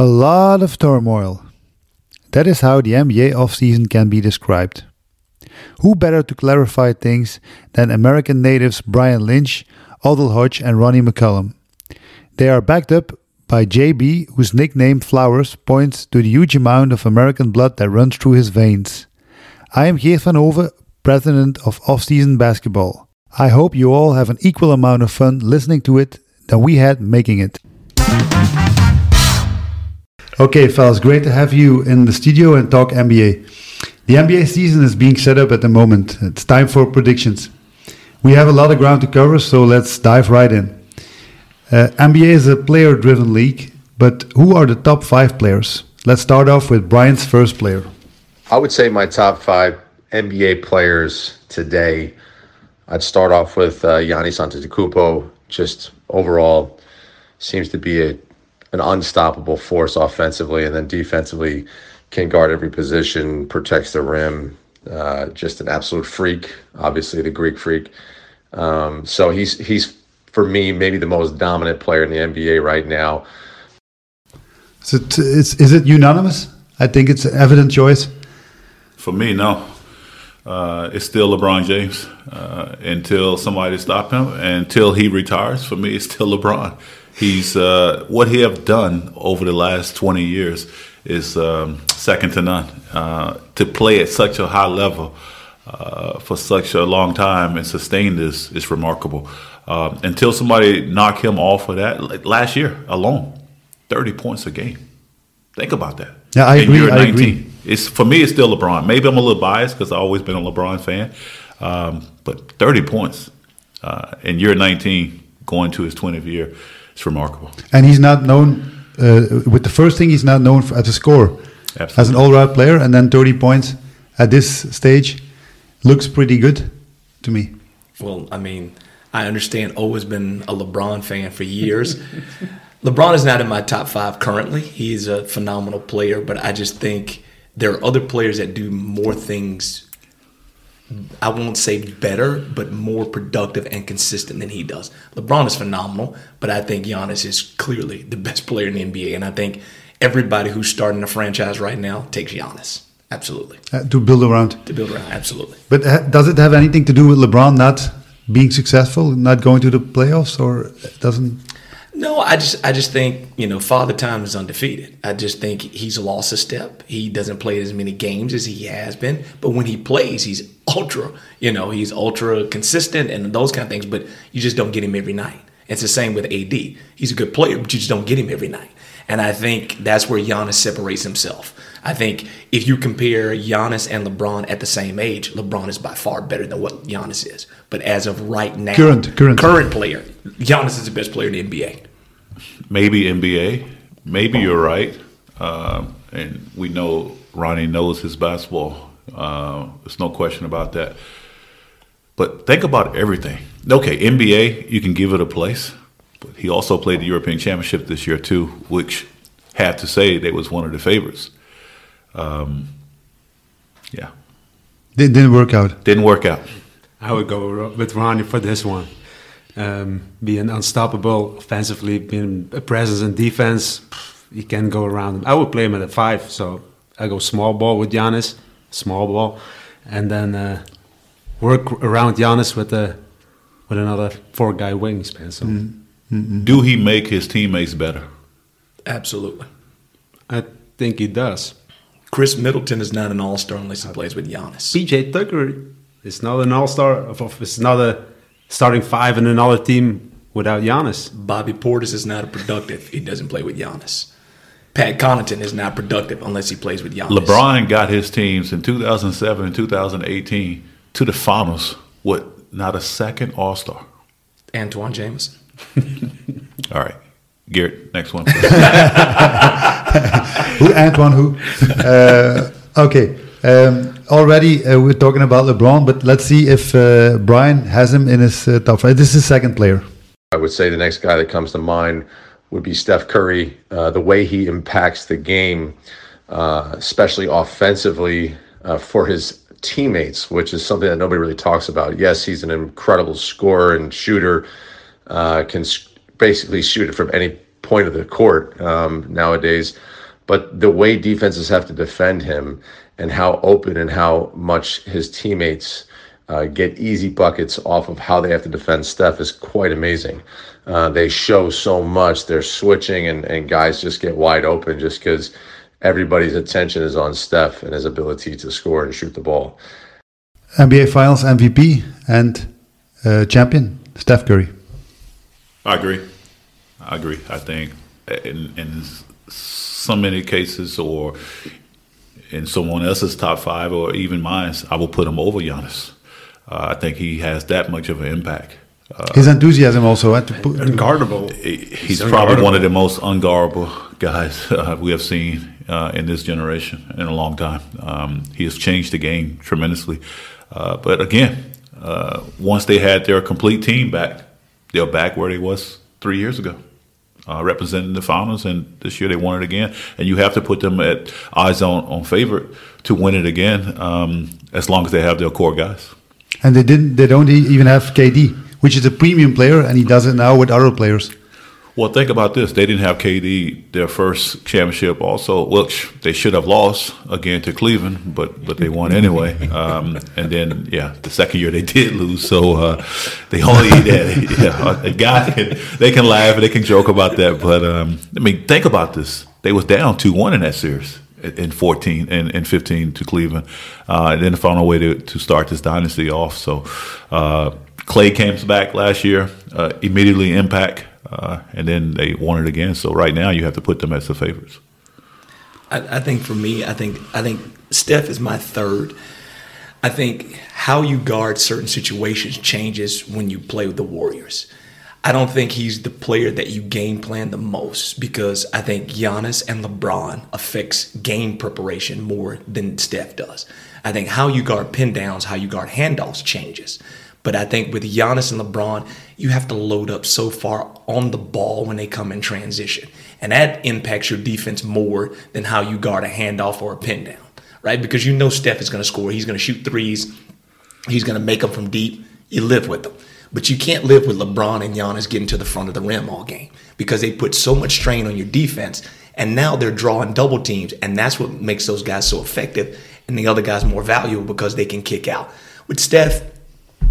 A lot of turmoil. That is how the NBA offseason can be described. Who better to clarify things than American natives Brian Lynch, Odell Hodge, and Ronnie McCollum? They are backed up by JB, whose nickname Flowers points to the huge amount of American blood that runs through his veins. I am Geert Vanhove, president of Offseason Basketball. I hope you all have an equal amount of fun listening to it than we had making it. Okay, fellas, great to have you in the studio and talk NBA. The NBA season is being set up at the moment. It's time for predictions. We have a lot of ground to cover, so let's dive right in. Uh, NBA is a player driven league, but who are the top five players? Let's start off with Brian's first player. I would say my top five NBA players today. I'd start off with uh, Giannis Antetokounmpo. Just overall, seems to be a an unstoppable force offensively, and then defensively can guard every position, protects the rim. Uh, just an absolute freak. Obviously, the Greek freak. Um, so he's he's for me maybe the most dominant player in the NBA right now. Is it is, is it unanimous? I think it's an evident choice. For me, no. Uh, it's still LeBron James uh, until somebody stop him. Until he retires, for me, it's still LeBron. He's uh, what he have done over the last twenty years is um, second to none. Uh, to play at such a high level uh, for such a long time and sustain this is remarkable. Um, until somebody knock him off of that, like last year alone, thirty points a game. Think about that. Yeah, I agree. I agree. It's for me. It's still LeBron. Maybe I'm a little biased because I've always been a LeBron fan, um, but 30 points uh, in year 19, going to his 20th year, it's remarkable. And he's not known uh, with the first thing. He's not known for, as a scorer, Absolutely. as an all-round player, and then 30 points at this stage looks pretty good to me. Well, I mean, I understand. Always been a LeBron fan for years. LeBron is not in my top five currently. He's a phenomenal player, but I just think there are other players that do more things. I won't say better, but more productive and consistent than he does. LeBron is phenomenal, but I think Giannis is clearly the best player in the NBA, and I think everybody who's starting a franchise right now takes Giannis. Absolutely. Uh, to build around. To build around, absolutely. But ha does it have anything to do with LeBron not being successful, not going to the playoffs, or doesn't? No, I just I just think you know Father Time is undefeated. I just think he's lost a step. He doesn't play as many games as he has been, but when he plays, he's ultra. You know, he's ultra consistent and those kind of things. But you just don't get him every night. It's the same with AD. He's a good player, but you just don't get him every night. And I think that's where Giannis separates himself. I think if you compare Giannis and LeBron at the same age, LeBron is by far better than what Giannis is. But as of right now, Current- current. current player, Giannis is the best player in the NBA. Maybe NBA. Maybe you're right. Um, and we know Ronnie knows his basketball. Uh, there's no question about that. But think about everything. Okay, NBA, you can give it a place. But he also played the European Championship this year too, which had to say they was one of the favorites. Um, yeah, It didn't work out. didn't work out. I would go with Ronnie for this one. Um, being unstoppable offensively, being a presence in defense, pff, you can go around him. I would play him at a five, so I go small ball with Giannis, small ball, and then uh, work around Giannis with a with another four guy wingspan. So Do he make his teammates better? Absolutely. I think he does. Khris Middleton is not an all star unless he plays with Giannis. PJ Tucker is not an all star. Of, of, is not a starting five in another team without Giannis. Bobby Portis is not productive. if He doesn't play with Giannis. Pat Connaughton is not productive unless he plays with Giannis. LeBron got his teams in 2007 and 2018 to the finals with not a second All Star. Antawn Jamison. All right, Garrett, next one. Who Antoine? Who? uh, okay. Um, already uh, we're talking about LeBron, but let's see if uh, Brian has him in his uh, top five. This is second player. I would say the next guy that comes to mind would be Steph Curry. Uh, the way he impacts the game, uh, especially offensively, uh, for his teammates, which is something that nobody really talks about. Yes, he's an incredible scorer and shooter, can basically shoot it from any point of the court um, nowadays. But the way defenses have to defend him and how open and how much his teammates uh, get easy buckets off of how they have to defend Steph is quite amazing. Uh, they show so much. They're switching, and, and guys just get wide open just because everybody's attention is on Steph and his ability to score and shoot the ball. NBA Finals MVP and uh, champion, Steph Curry. I agree. I agree. I think in, in so many cases, or in someone else's top five, or even mine, I will put him over Giannis. Uh, I think he has that much of an impact. Uh, His enthusiasm also had to put unguardable. He's, he's probably one of the most unguardable guys uh, we have seen uh, in this generation in a long time. Um, he has changed the game tremendously. Uh, but again, uh, once they had their complete team back, they're back where they was three years ago. Uh, representing the finals, and this year they won it again. And you have to put them at eyes on, on favorite to win it again, um, as long as they have their core guys. And they didn't. They don't even have KD, which is a premium player, and he does it now with other players. Well, think about this. They didn't have KD their first championship also, which they should have lost again to Cleveland, but but they won anyway. Um, and then, yeah, the second year they did lose, so uh, they only that. Yeah, a guy can they can laugh and they can joke about that, but um, I mean, think about this. They was down two one in that series in 14 and, and 15 to Cleveland, uh, and then found a way to, to start this dynasty off. So uh, Klay came back last year, uh, immediately impact uh, and then they won it again. So right now, you have to put them as the favorites. I, I think for me, I think I think Steph is my third. I think how you guard certain situations changes when you play with the Warriors. I don't think he's the player that you game plan the most because I think Giannis and LeBron affects game preparation more than Steph does. I think how you guard pin downs, how you guard handoffs changes. But I think with Giannis and LeBron, you have to load up so far on the ball when they come in transition. And that impacts your defense more than how you guard a handoff or a pin down, right? Because you know Steph is going to score. He's going to shoot threes. He's going to make them from deep. You live with them. But you can't live with LeBron and Giannis getting to the front of the rim all game because they put so much strain on your defense. And now they're drawing double teams. And that's what makes those guys so effective and the other guys more valuable because they can kick out. With Steph,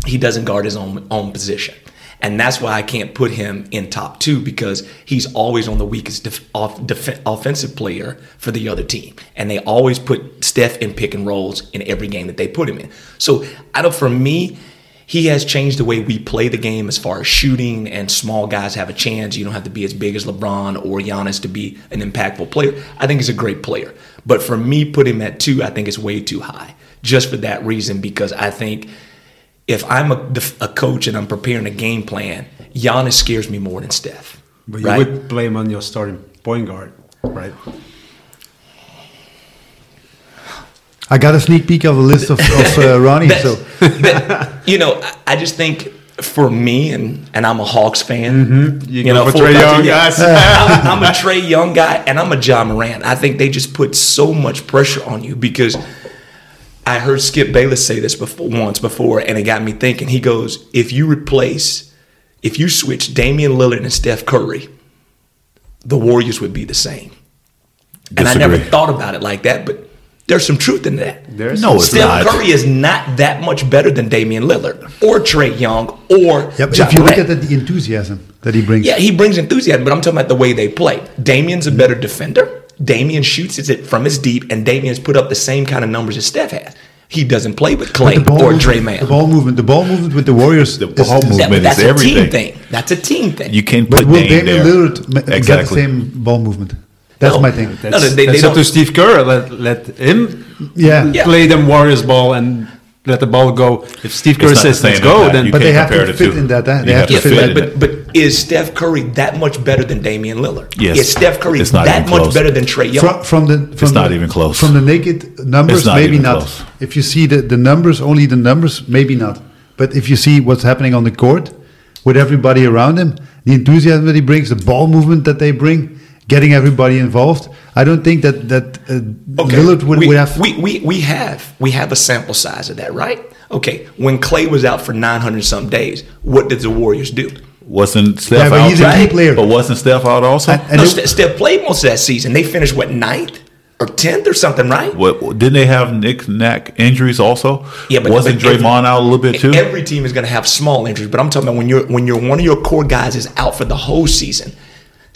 he doesn't guard his own own position. And that's why I can't put him in top two because he's always on the weakest def- off def- offensive player for the other team. And they always put Steph in pick and rolls in every game that they put him in. So I don't, for me, he has changed the way we play the game as far as shooting and small guys have a chance. You don't have to be as big as LeBron or Giannis to be an impactful player. I think he's a great player. But for me, put him at two, I think it's way too high. Just for that reason, because I think – if I'm a, a coach and I'm preparing a game plan, Giannis scares me more than Steph. But you right? would blame him on your starting point guard, right? I got a sneak peek of a list of, of uh, Ronnie. so, you know, I just think for me, and and I'm a Hawks fan. Mm-hmm. You, you know, for Trae Young guys. I'm, I'm a Trae Young guy, and I'm a Ja Morant. I think they just put so much pressure on you because I heard Skip Bayless say this before, once before, and it got me thinking. He goes, if you replace, if you switch Damian Lillard and Steph Curry, the Warriors would be the same. And I never thought about it like that, but there's some truth in that. There's no, Steph not. Curry is not that much better than Damian Lillard or Trae Young or. Yeah, if you look at the, the, enthusiasm that he brings. Yeah, he brings enthusiasm, but I'm talking about the way they play. Damian's a better defender. Damian shoots it from his deep, and Damian's put up the same kind of numbers as Steph has. He doesn't play with Klay or Draymond. The ball movement, the ball movement with the Warriors, the ball is, movement that's is a everything. Team thing. That's a team thing. You can't put but will Dame Damian Lillard exactly. get the same ball movement? That's no, my thing. That's, no, they, that's they up to Steve Kerr. Let, let him yeah. play them Warriors ball and let the ball go. If Steve Kerr says let's go, then but they have to fit in that. They have, to fit. But but is Steph Curry that much better than Damian Lillard? Yes. Is Steph Curry that much better than Trae Young? From, from the from it's the, not even close. From the naked numbers, not maybe not. Close. If you see the, the numbers, only the numbers, maybe not. But if you see what's happening on the court with everybody around him, the enthusiasm that he brings, the ball movement that they bring, getting everybody involved. I don't think that that uh, okay. Lillard would, we, would have. We, we we have we have a sample size of that, right? Okay, when Klay was out for 900 some days, what did the Warriors do? Wasn't Steph Yeah, but out? he's a key player. But wasn't Steph out also? And- and no, it- Steph played most of that season. They finished what ninth or tenth or something, right? what, didn't they have Nick Knack injuries also? Yeah, but wasn't but every- Draymond out a little bit too? Every team is going to have small injuries, but I'm talking about when you're when you're one of your core guys is out for the whole season.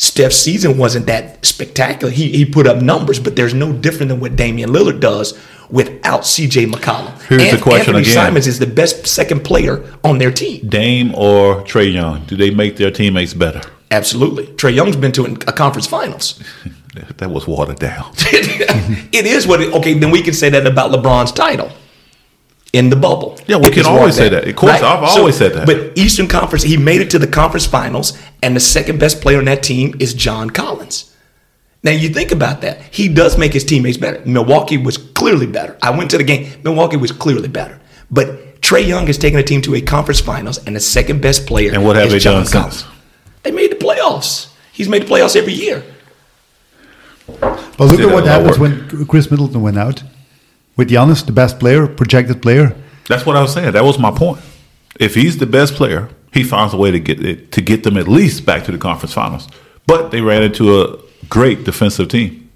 Steph's season wasn't that spectacular. He he put up numbers, but there's no different than what Damian Lillard does without C.J. McCollum. Here's the question Anthony again. Simons is the best second player on their team. Dame or Trae Young? Do they make their teammates better? Absolutely, Trae Young's been to a conference finals. That was watered down. it is what. It, okay, then we can say that about LeBron's title in the bubble. Yeah, we can always say that. Of course, I've always said that. But Eastern Conference, he made it to the conference finals, and the second best player on that team is John Collins. Now you think about that. He does make his teammates better. Milwaukee was clearly better. I went to the game. Milwaukee was clearly better. But Trae Young has taken a team to a conference finals, and the second best player And what have is they John done Collins. since? They made the playoffs. He's made the playoffs every year. But look at what lot happens work. when Khris Middleton went out. With Giannis, the best player, projected player. That's what I was saying. That was my point. If he's the best player, he finds a way to get it, to get them at least back to the conference finals. But they ran into a great defensive team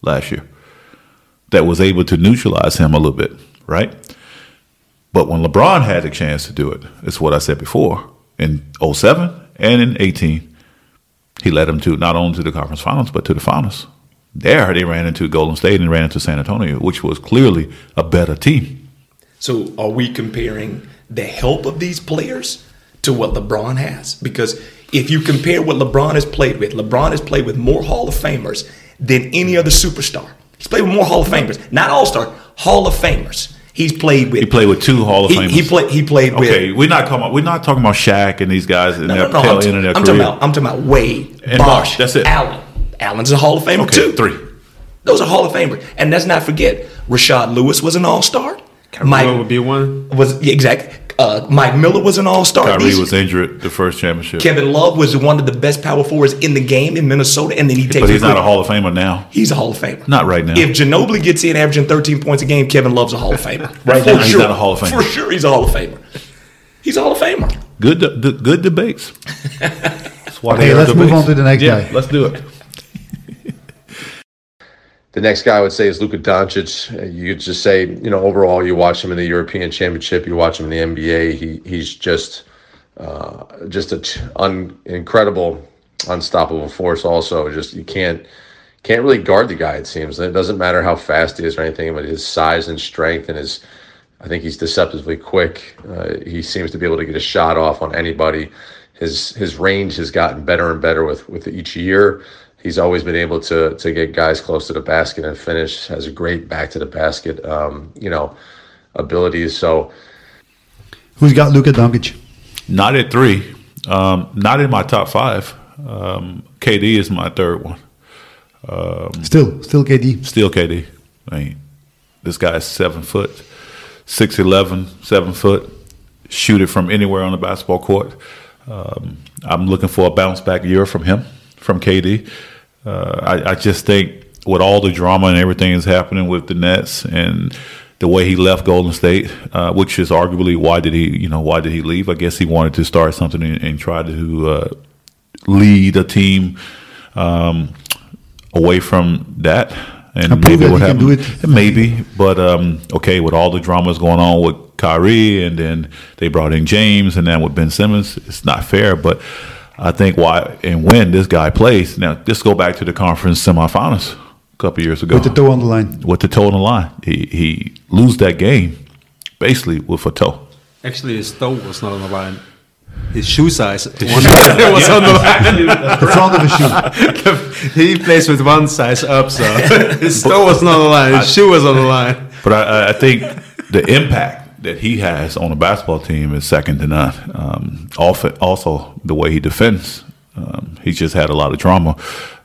last year that was able to neutralize him a little bit, right? But when LeBron had the chance to do it, it's what I said before in 07 and in 18, he led them to not only to the conference finals but to the finals. There, they ran into Golden State and ran into San Antonio, which was clearly a better team. So are we comparing the help of these players to what LeBron has? Because if you compare what LeBron has played with, LeBron has played with more Hall of Famers than any other superstar. He's played with more Hall of Famers, not All Star, Hall of Famers. He's played with. He played with two Hall of He, Famers. he played. He played with. Okay, we're not talking about we're not talking about Shaq and these guys in No, their no, no. tail I'm, end of their I'm career. talking about. I'm talking about Wade, And Bosh, Bosh, that's it. Allen. Allen's a Hall of Famer okay, too. three. Those are Hall of Famers, and let's not forget Rashard Lewis was an All Star. Mike would be one. was yeah, exactly. Uh, Mike Miller was an All Star. Kyrie was injured the first championship, Kevin Love was one of the best power forwards in the game in Minnesota, and then he takes. but he's not a Hall of Famer now. He's a Hall of Famer. Not right now. If Ginobili gets in averaging 13 points a game, Kevin Love's a Hall of Famer. Right For now, he's not a Hall of Famer. For sure, he's a Hall of Famer. He's a Hall of Famer. Good, de- de- good debates. That's why Okay, let's move on to the next yeah, guy. Let's do it. The next guy I would say is Luka Doncic. You just say, you know, overall, you watch him in the European Championship, you watch him in the NBA. He he's just uh, just a t- un, incredible, unstoppable force. Also, just you can't can't really guard the guy. It seems it doesn't matter how fast he is or anything, but his size and strength and his I think he's deceptively quick. Uh, he seems to be able to get a shot off on anybody. His his range has gotten better and better with with each year. He's always been able to to get guys close to the basket and finish. Has a great back to the basket, um, you know, abilities. So Who's got Luka Doncic? Not at three. Um, not in my top five. Um, KD is my third one. Still, still KD. Still KD. I mean, this guy's seven foot, 6'11", seven foot. Shoot it from anywhere on the basketball court. Um, I'm looking for a bounce back year from him, from KD. Uh, I, I just think with all the drama and everything that's happening with the Nets and the way he left Golden State, uh, which is arguably why did he, you know, why did he leave? I guess he wanted to start something and, and try to uh, lead a team um, away from that. And, prove maybe what happened, do it. maybe, but um, okay, with all the dramas going on with Kyrie, and then they brought in James, and then with Ben Simmons, it's not fair. But I think why and when this guy plays now, just go back to the conference semifinals a couple years ago With the toe on the line. with the toe on the line. He he lose that game basically with a toe. Actually, his toe was not on the line. His shoe size one was on the line. The front of the shoe. he plays with one size up, so his toe was not on the line. His shoe was on the line. But I- I, I think the impact that he has on a basketball team is second to none. Um, also, the way he defends. Um, he's just had a lot of drama.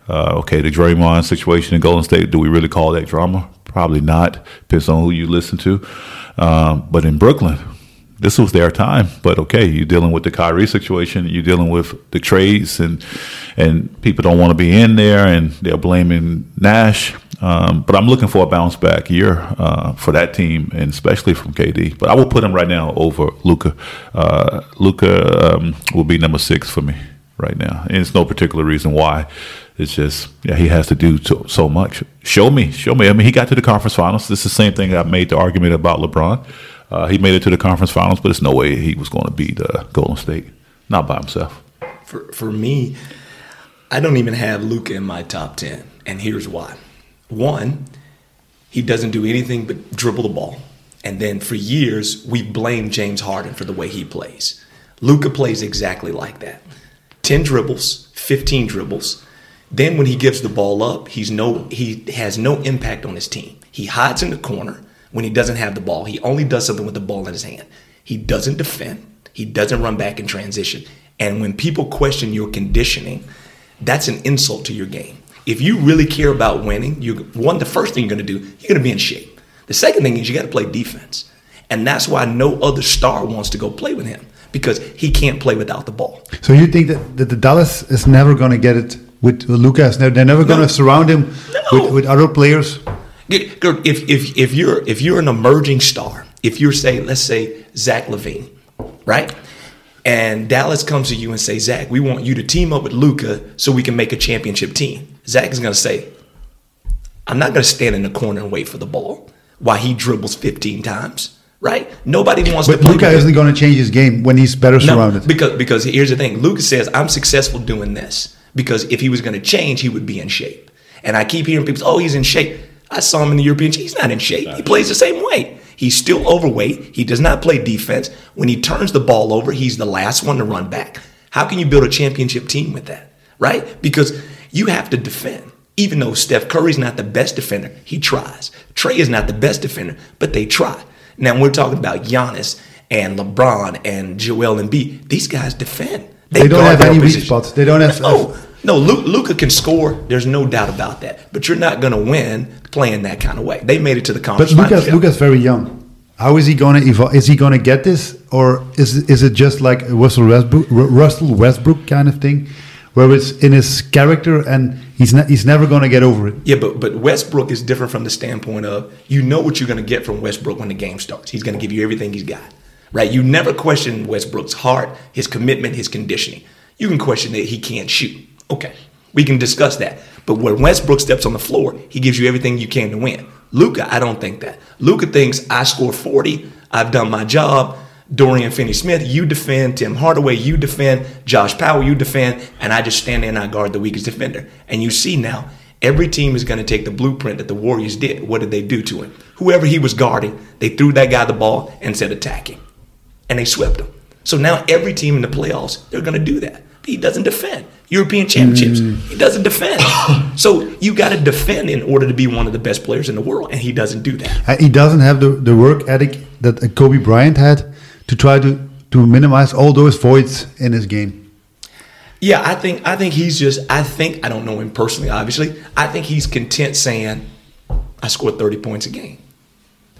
Uh, okay, the Draymond situation in Golden State, do we really call that drama? Probably not. Depends on who you listen to. Um, but in Brooklyn, this was their time. But okay, you're dealing with the Kyrie situation. You're dealing with the trades, and and people don't want to be in there, and they're blaming Nash. Um, but I'm looking for a bounce back year uh, for that team, and especially from KD. But I will put him right now over Luka. Uh, Luka um, will be number six for me right now, and it's no particular reason why. It's just yeah, he has to do so, so much. Show me, show me. I mean, he got to the conference finals. This is the same thing I made the argument about LeBron. Uh, he made it to the conference finals, but there's no way he was going to beat uh, Golden State, not by himself. For for me, I don't even have Luka in my top ten, and here's why. One, he doesn't do anything but dribble the ball. And then for years, we blame James Harden for the way he plays. Luka plays exactly like that 10 dribbles, 15 dribbles. Then when he gives the ball up, he's no, he has no impact on his team. He hides in the corner when he doesn't have the ball. He only does something with the ball in his hand. He doesn't defend, he doesn't run back in transition. And when people question your conditioning, that's an insult to your game if you really care about winning, you one the first thing you're going to do, you're going to be in shape. The second thing is you got to play defense, and that's why no other star wants to go play with him because he can't play without the ball. So you think that, that the Dallas is never going to get it with Lucas? They're never going to no. surround him no. with, with other players. If, if, if you're if you're an emerging star, if you're say let's say Zach Levine, right? And Dallas comes to you and say, Zach, we want you to team up with Luka so we can make a championship team. Zach is going to say, I'm not going to stand in the corner and wait for the ball while he dribbles 15 times. Right? Nobody wants but to. But Luka isn't going to change his game when he's better surrounded. No, because because here's the thing. Luka says, "I'm successful doing this because if he was going to change, he would be in shape." And I keep hearing people, "Oh, he's in shape." I saw him in the European. He's not in shape. He plays the same way. He's still overweight. He does not play defense. When he turns the ball over, he's the last one to run back. How can you build a championship team with that? Right? Because you have to defend. Even though Steph Curry's not the best defender, he tries. Trae is not the best defender, but they try. Now we're talking about Giannis and LeBron and Joel Embiid. These guys defend. They, they don't have any weak spots. They don't have. No, no. Luka can score. There's no doubt about that. But you're not going to win playing that kind of way. They made it to the conference. But Luka's, Luka's, very young. How is he going to evolve? Is he going to get this, or is is it just like Russell Westbrook, Russell Westbrook kind of thing, where it's in his character and he's not, he's never going to get over it? Yeah, but but Westbrook is different from the standpoint of you know what you're going to get from Westbrook when the game starts. He's going to give you everything he's got, right? You never question Westbrook's heart, his commitment, his conditioning. You can question that he can't shoot. Okay, we can discuss that. But when Westbrook steps on the floor, he gives you everything you can to win. Luka, I don't think that. Luka thinks I score 40, I've done my job. Dorian Finney Smith, you defend. Tim Hardaway, you defend. Josh Powell, you defend. And I just stand there and I guard the weakest defender. And you see now, every team is going to take the blueprint that the Warriors did. What did they do to him? Whoever he was guarding, they threw that guy the ball and said attacking. And they swept him. So now every team in the playoffs, they're going to do that. He doesn't defend. European championships. Mm. He doesn't defend. so you got to defend in order to be one of the best players in the world, and he doesn't do that. Uh, he doesn't have the, the work ethic that uh, Kobe Bryant had to try to to minimize all those voids in his game. Yeah, I think I think he's just I think I don't know him personally, obviously. I think he's content saying, I scored 30 points a game.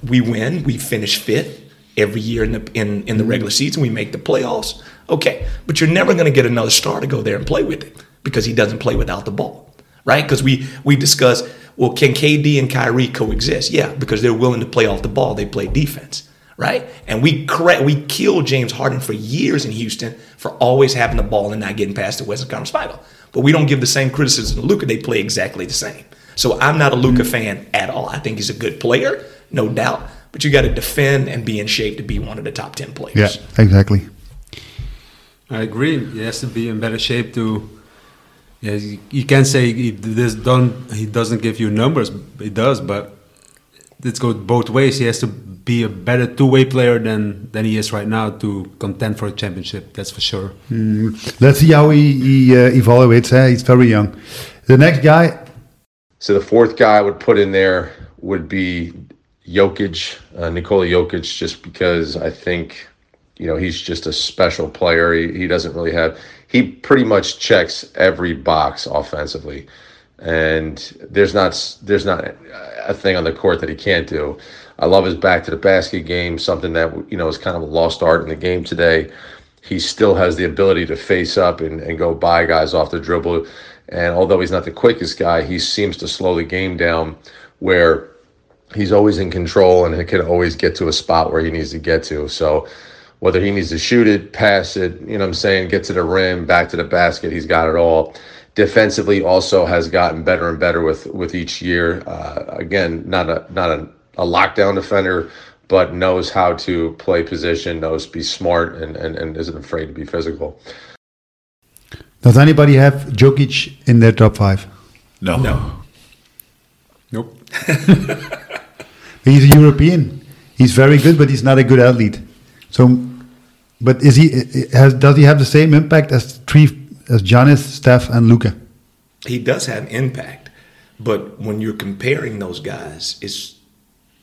We win, we finish fifth every year in the in, in the regular season, we make the playoffs. Okay, but you're never going to get another star to go there and play with it because he doesn't play without the ball, right? Because we we discuss, well, can KD and Kyrie coexist? Yeah, because they're willing to play off the ball. They play defense, right? And we correct we killed James Harden for years in Houston for always having the ball and not getting past the Western Conference Final. But we don't give the same criticism to Luka. They play exactly the same. So I'm not a Luka mm-hmm. fan at all. I think he's a good player, no doubt. But you got to defend and be in shape to be one of the top ten players. Yeah, exactly. I agree. He has to be in better shape to. Yeah, you, can't say he this don't he doesn't give you numbers. He does, but it goes both ways. He has to be a better two-way player than than he is right now to contend for a championship. That's for sure. Mm. Let's see how he, he uh, evaluates. Eh? He's very young. The next guy. So the fourth guy I would put in there would be Jokic, uh, Nikola Jokic, just because I think you know, he's just a special player. He, he doesn't really have, he pretty much checks every box offensively. And there's not, there's not a thing on the court that he can't do. I love his back to the basket game, something that, you know, is kind of a lost art in the game today. He still has the ability to face up and, and go by guys off the dribble. And although he's not the quickest guy, he seems to slow the game down where he's always in control and he can always get to a spot where he needs to get to. So whether he needs to shoot it, pass it, you know what I'm saying, get to the rim, back to the basket, he's got it all. Defensively also has gotten better and better with with each year. Uh, again, not a not a, a lockdown defender, but knows how to play position, knows to be smart, and, and, and isn't afraid to be physical. Does anybody have Jokic in their top five? No. No. Nope. He's a European. He's very good, but he's not a good athlete. So, but is he has does he have the same impact as three as Giannis, Steph, and Luka? he does have impact, but when you're comparing those guys, it's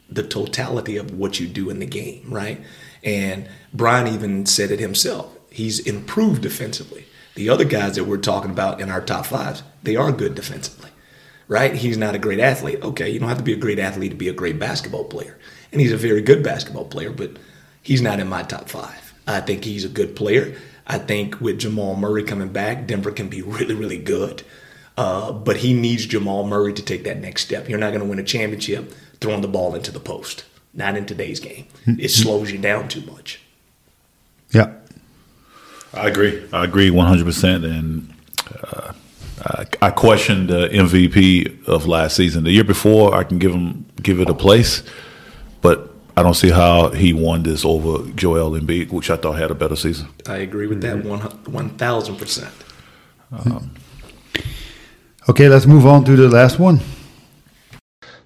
the totality of what you do in the game, right? And Brian even said it himself. He's improved defensively. The other guys that we're talking about in our top fives, they are good defensively, right? He's not a great athlete. Okay, you don't have to be a great athlete to be a great basketball player. And he's a very good basketball player, but he's not in my top five. I think he's a good player. I think with Jamal Murray coming back, Denver can be really, really good. Uh, but he needs Jamal Murray to take that next step. You're not going to win a championship throwing the ball into the post. Not in today's game. It slows you down too much. Yeah. I agree. I agree 100%. And uh, I, I question the MVP of last season. The year before, I can give him give it a place, but I don't see how he won this over Joel Embiid, which I thought had a better season. I agree with that one one thousand percent. Uh-huh. Okay, let's move on to the last one.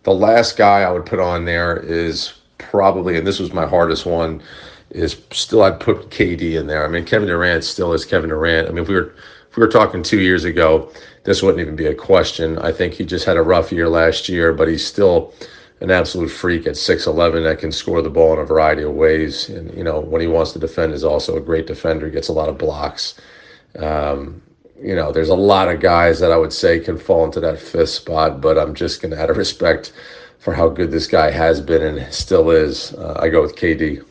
The last guy I would put on there is probably, and this was my hardest one, is still I'd put KD in there. I mean, Kevin Durant still is Kevin Durant. I mean, if we were if we were talking two years ago, this wouldn't even be a question. I think he just had a rough year last year, but he's still an absolute freak at 6'11 that can score the ball in a variety of ways. And, you know, when he wants to defend is also a great defender, gets a lot of blocks. Um, you know, there's a lot of guys that I would say can fall into that fifth spot, but I'm just going to, out of respect for how good this guy has been and still is, uh, I go with KD.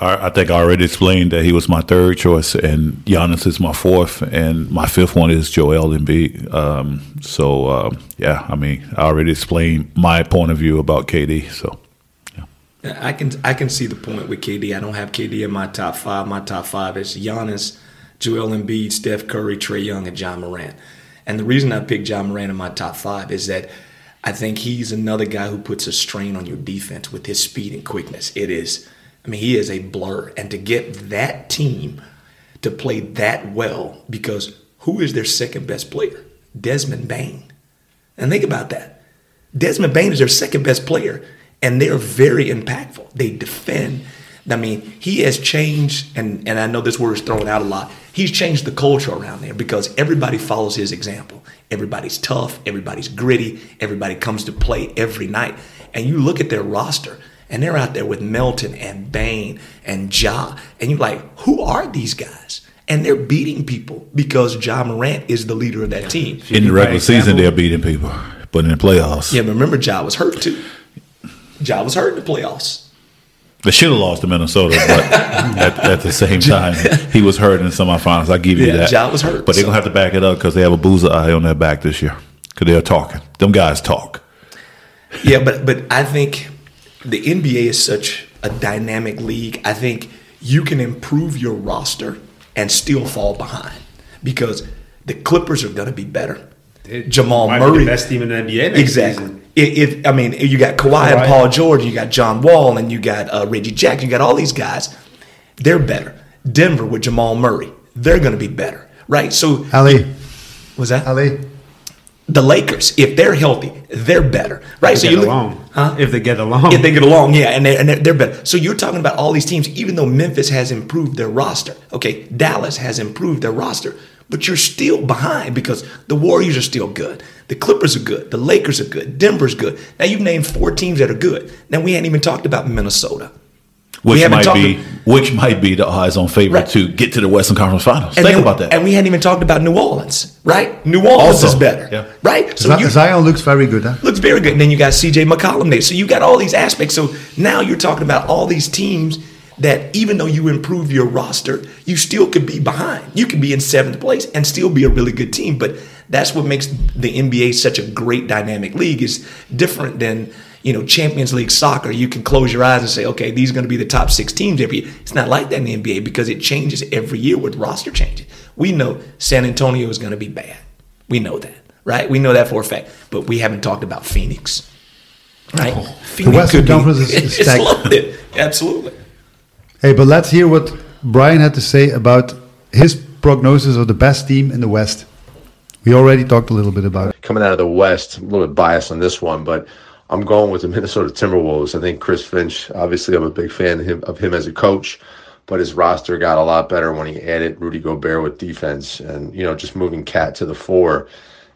I, think I already explained that he was my third choice, and Giannis is my fourth, and my fifth one is Joel Embiid. Um, so uh, yeah, I mean, I already explained my point of view about KD. So I can I can see the point with KD. I don't have KD in my top five. My top five is Giannis, Joel Embiid, Steph Curry, Trae Young, and Ja Morant. And the reason I picked Ja Morant in my top five is that I think he's another guy who puts a strain on your defense with his speed and quickness. It is, I mean, he is a blur. And to get that team to play that well, because who is their second best player? Desmond Bane. And think about that. Desmond Bane is their second best player, and they're very impactful. They defend. I mean, he has changed, and, and I know this word is thrown out a lot. He's changed the culture around there because everybody follows his example. Everybody's tough, everybody's gritty, everybody comes to play every night. And you look at their roster, and they're out there with Melton and Bane and Ja, and you're like, who are these guys? And they're beating people because Ja Morant is the leader of that team. in the regular season, they're beating people, but in the playoffs, Yeah, but remember, Ja was hurt too. Ja was hurt in the playoffs. they should have lost to Minnesota, but at, at the same time, he was hurt in the semifinals. I give you Yeah, that. Ja was hurt, but they're gonna have to back it up because they have a boozer eye on their back this year because they're talking. Them guys talk. Yeah, but but I think the NBA is such a dynamic league. I think you can improve your roster and still fall behind because the Clippers are going to be better. Jamal Might be Murray, the best team in the NBA next exactly. season. If, if I mean, you got Kawhi, and Paul George, you got John Wall, and you got uh, Reggie Jackson, you got all these guys. They're better. Denver with Jamal Murray, they're going to be better, right? So Ali, was that Ali. The Lakers? If they're healthy, they're better, right? If so they you look, along. huh? If they get along. if they get along, yeah, and they're, and they're, they're better. So you're talking about all these teams, even though Memphis has improved their roster. Okay, Dallas has improved their roster, but you're still behind because the Warriors are still good. The Clippers are good. The Lakers are good. Denver's good. Now you've named four teams that are good. Now we hadn't even talked about Minnesota. We Which haven't might talked- be which might be the odds-on favorite Right. to get to the Western Conference Finals. And Think then- about that. And we hadn't even talked about New Orleans, right? Oh. New Orleans Also, is better, yeah. right? So Zion you, Zion looks very good, huh? looks very good. And then you got CJ McCollum there. So you got all these aspects. So now you're talking about all these teams that even though you improve your roster, you still could be behind. You could be in seventh place and still be a really good team. But that's what makes the NBA such a great dynamic league. is different than you know Champions League soccer. You can close your eyes and say, okay, these are going to be the top six teams every year. It's not like that in the NBA because it changes every year with roster changes. We know San Antonio is going to be bad. We know that, right? We know that for a fact. But we haven't talked about Phoenix, right? Oh. The Phoenix Western Conference is- is it's stacked. loaded. Absolutely. Hey, but let's hear what Brian had to say about his prognosis of the best team in the West. We already talked a little bit about it. coming out of the West, a little bit biased on this one, but I'm going with the Minnesota Timberwolves. I think Chris Finch, obviously, I'm a big fan of him, of him as a coach, but his roster got a lot better when he added Rudy Gobert with defense and, you know, just moving KAT to the four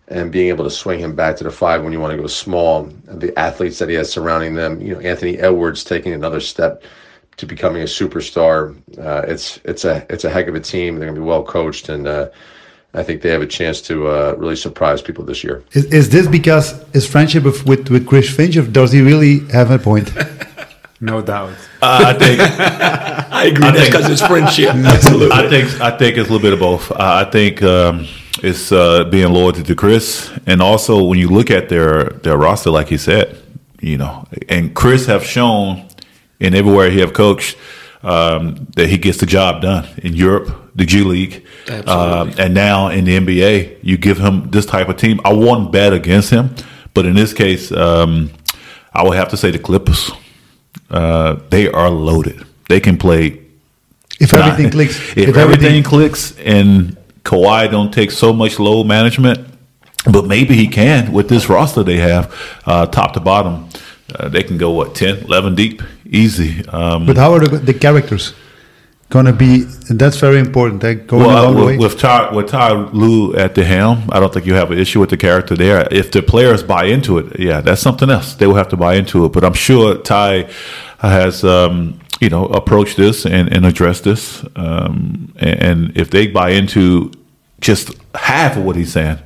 and being able to swing him back to the five when you want to go small. The athletes that he has surrounding them, you know, Anthony Edwards taking another step to becoming a superstar. Uh, it's it's a it's a heck of a team. They're going to be well coached, and uh, I think they have a chance to uh, really surprise people this year. Is, is this because his friendship with, with, with Chris Finch, or does he really have a point? No doubt. Uh, I think I agree. I That's think- because it's friendship. Absolutely. I think I think it's a little bit of both. Uh, I think um, it's uh, being loyal to Chris, and also when you look at their their roster, like he said, you know, and Chris have shown in everywhere he have coached um, that he gets the job done in Europe, the G League, um, and now in the NBA. You give him this type of team. I wouldn't bet against him, but in this case, um, I would have to say the Clippers. Uh, they are loaded. They can play If everything clicks, If, everything, clicks and Kawhi don't take so much load management, but maybe he can with this roster they have, uh, top to bottom. Uh, they can go what 10, 11 deep, easy. Um, But how are the, the characters going to be? That's very important. They're going well, a long way. with, with Ty with Ty Lue at the helm, I don't think you have an issue with the character there. If the players buy into it, yeah, that's something else. They will have to buy into it. But I'm sure Ty has, um, you know, approached this and, and addressed this. Um, and, and if they buy into just half of what he's saying,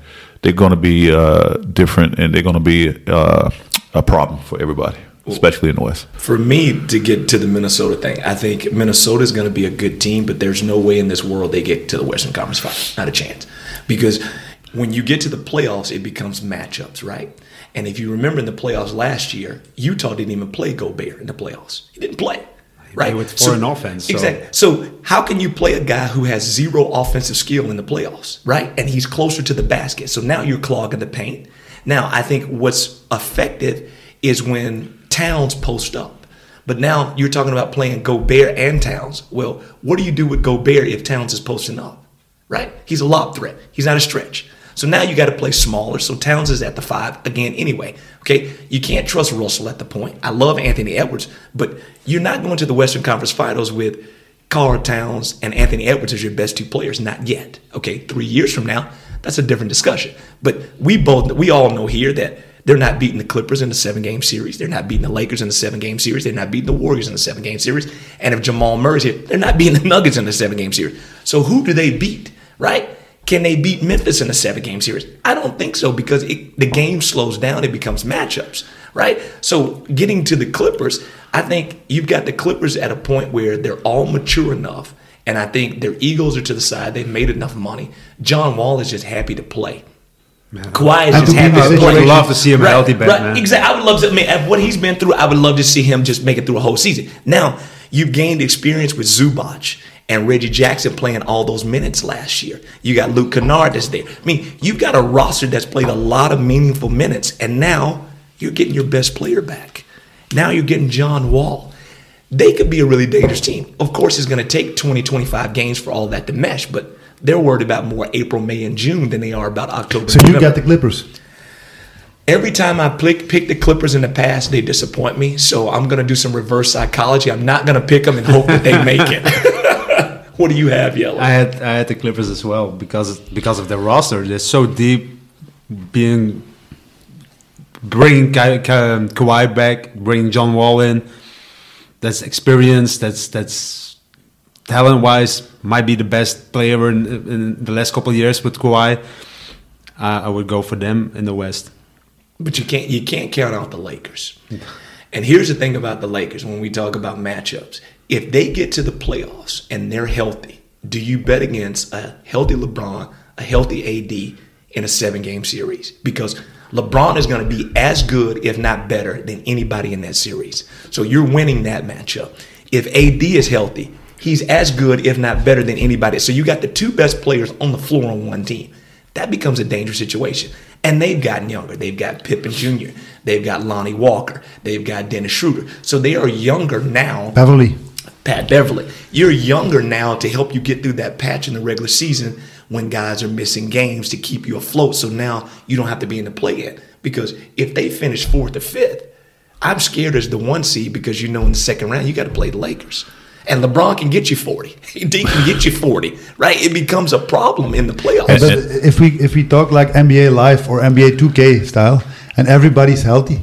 they're going to be uh, different, and they're going to be uh, a problem for everybody, especially in the West. For me to get to the Minnesota thing, I think Minnesota is going to be a good team, but there's no way in this world they get to the Western Conference Finals. Not a chance. Because when you get to the playoffs, it becomes matchups, right? And if you remember in the playoffs last year, Utah didn't even play Gobert in the playoffs. He didn't play. Right. with foreign offense, so- Exactly. So how can you play a guy who has zero offensive skill in the playoffs, right? And he's closer to the basket. So now you're clogging the paint. Now I think what's effective is when Towns post up. But now you're talking about playing Gobert and Towns. Well, what do you do with Gobert if Towns is posting up? Right? He's a lob threat. He's not a stretch. So now you got to play smaller. So Towns is at the five again anyway. Okay, you can't trust Russell at the point. I love Anthony Edwards, but you're not going to the Western Conference Finals with Karl Towns and Anthony Edwards as your best two players. Not yet. Okay, three years from now, that's a different discussion. But we both, we all know here that they're not beating the Clippers in the seven game series. They're not beating the Lakers in the seven game series. They're not beating the Warriors in the seven game series. And if Jamal Murray's here, they're not beating the Nuggets in the seven game series. So who do they beat, right? Can they beat Memphis in a seven game series? I don't think so because it, the game slows down. It becomes matchups, right? So getting to the Clippers, I think you've got the Clippers at a point where they're all mature enough. And I think their egos are to the side. They've made enough money. John Wall is just happy to play. Kawhi is And just to happy to play. I would love to see him right, healthy back, right, man. Exactly. I would love to. I mean, what he's been through, I would love to see him just make it through a whole season. Now you've gained experience with Zubac and Reggie Jackson playing all those minutes last year. You got Luke Kennard that's there. I mean, you've got a roster that's played a lot of meaningful minutes, and now you're getting your best player back. Now you're getting John Wall. They could be a really dangerous team. Of course, it's going to take 20, 25 games for all that to mesh, but they're worried about more April, May, and June than they are about October. so you November. got the Clippers. Every time I pick, pick the Clippers in the past, they disappoint me. So I'm going to do some reverse psychology. I'm not going to pick them and hope that they make it. what do you have, Jelle? I had I had the Clippers as well because because of their roster. They're so deep, being bringing Ka- Ka- Kawhi back, bringing John Wall in. That's experience. That's that's talent wise might be the best player in, in the last couple years with Kawhi. Uh, I would go for them in the West. But you can't you can't count out the Lakers. And here's the thing about the Lakers when we talk about matchups. if they get to the playoffs and they're healthy, do you bet against a healthy LeBron, a healthy AD in a seven game series? Because LeBron is going to be as good, if not better, than anybody in that series. So you're winning that matchup. If AD is healthy, he's as good, if not better, than anybody. So you got the two best players on the floor on one team. That becomes a dangerous situation. And they've gotten younger. They've got Pippen Jr., they've got Lonnie Walker, they've got Dennis Schroeder. So they are younger now. Beverley. Pat Beverley. You're younger now to help you get through that patch in the regular season when guys are missing games to keep you afloat. So now you don't have to be in the play in. Because if they finish fourth or fifth, I'm scared as the one seed because you know in the second round you got to play the Lakers. And LeBron can get you 40. AD can get you 40, right? It becomes a problem in the playoffs. But if we if we talk like NBA Live or NBA 2K style, and everybody's healthy,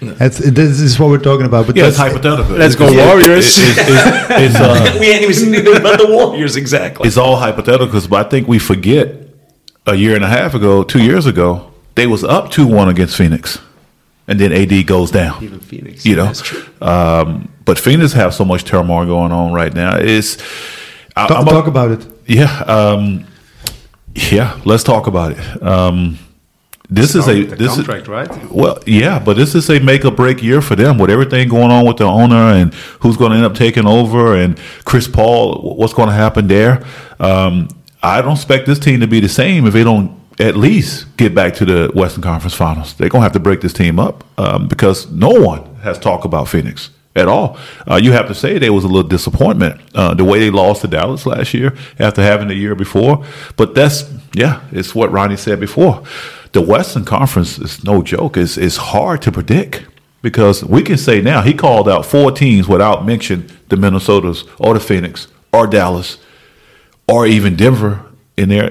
that's this is what we're talking about. But Yeah, it's that's- hypothetical. Let's go It's- Warriors. it- it- it- it's, uh, we ain't even seen anything about the Warriors exactly. it's all hypotheticals, but I think we forget a year and a half ago, two years ago, they was up two one against Phoenix, and then AD goes down. Even Phoenix. You know, That's true. Um, but Phoenix have so much turmoil going on right now. It's I, talk, I'm a- talk about it. yeah, um, yeah. Let's talk about it. Um, this is a the this is contract, right? well, yeah, but this is a make or break year for them with everything going on with the owner and who's going to end up taking over and Chris Paul, what's going to happen there. Um, I don't expect this team to be the same if they don't at least get back to the Western Conference Finals. They're going to have to break this team up um, because no one has talked about Phoenix at all. Uh, you have to say there was a little disappointment uh, the way they lost to Dallas last year after having the year before. But that's yeah, it's what Ronnie said before. The Western Conference is no joke. It's it's hard to predict because we can say now he called out four teams without mention the Minnesotas or the Phoenix or Dallas or even Denver in there.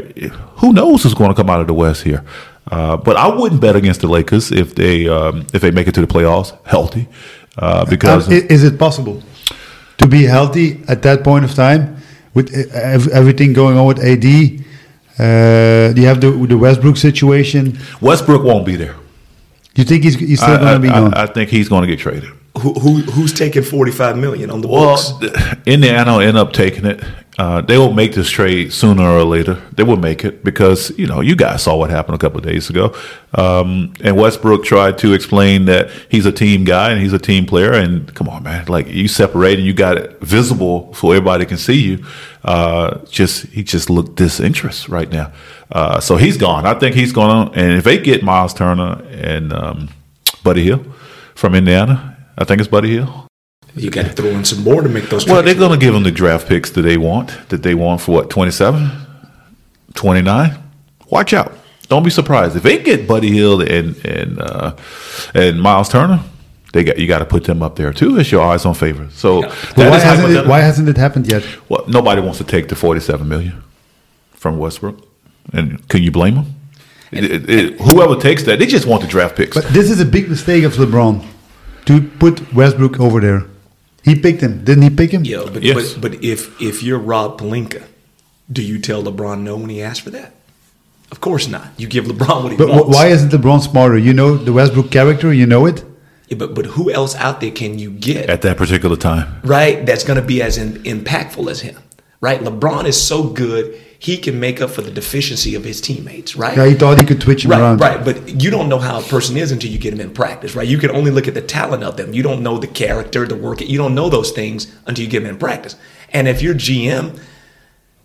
Who knows who's going to come out of the West here? Uh, but I wouldn't bet against the Lakers if they um, if they make it to the playoffs healthy uh, because Um, is it possible to be healthy at that point of time with uh, everything going on with AD? Uh, you have the the Westbrook situation. Westbrook won't be there. You think he's, he's still I, going to be I- gone? I- I think he's going to get traded. Who, who who's taking 45 million on the Well, books? th- Indiana will end up taking it. Uh, they will make this trade sooner or later. They will make it because you know you guys saw what happened a couple of days ago. Um, and Westbrook tried to explain that he's a team guy and he's a team player. And come on, man, like you separate and you got it visible so everybody can see you. Uh, just he just looked disinterest right now. Uh, so he's gone. I think he's gone. And if they get Miles Turner and um, Buddy Hield from Indiana, I think it's Buddy Hield. You got to throw in some more to make those. Well, they're going to give them the draft picks that they want, that they want for what, 27, 29? Watch out. Don't be surprised. If they get Buddy Hield and and uh, and Miles Turner, they got you got to put them up there too It's your eyes on favor. So that why hasn't it, why hasn't it happened yet? Well, nobody wants to take the 47 million from Westbrook. And can you blame them? It- it- it- whoever takes that, they just want the draft picks. But this is a big mistake of LeBron to put Westbrook over there. He picked him, didn't he? Pick him. Yeah, but, Yes. but but if if you're Rob Pelinka, do you tell LeBron no when he asks for that? Of course not. You give LeBron what he But wants. wh- why isn't LeBron smarter? You know the Westbrook character. You know it. Yeah, but but who else out there can you get? at that particular time. right? That's going to be as in, impactful as him, right? LeBron is so good, he can make up for the deficiency of his teammates, right? Yeah, he thought he could twitch him Right, around. right. But you don't know how a person is until you get them in practice, right? You can only look at the talent of them. You don't know the character, the work. You don't know those things until you get them in practice. And if you're GM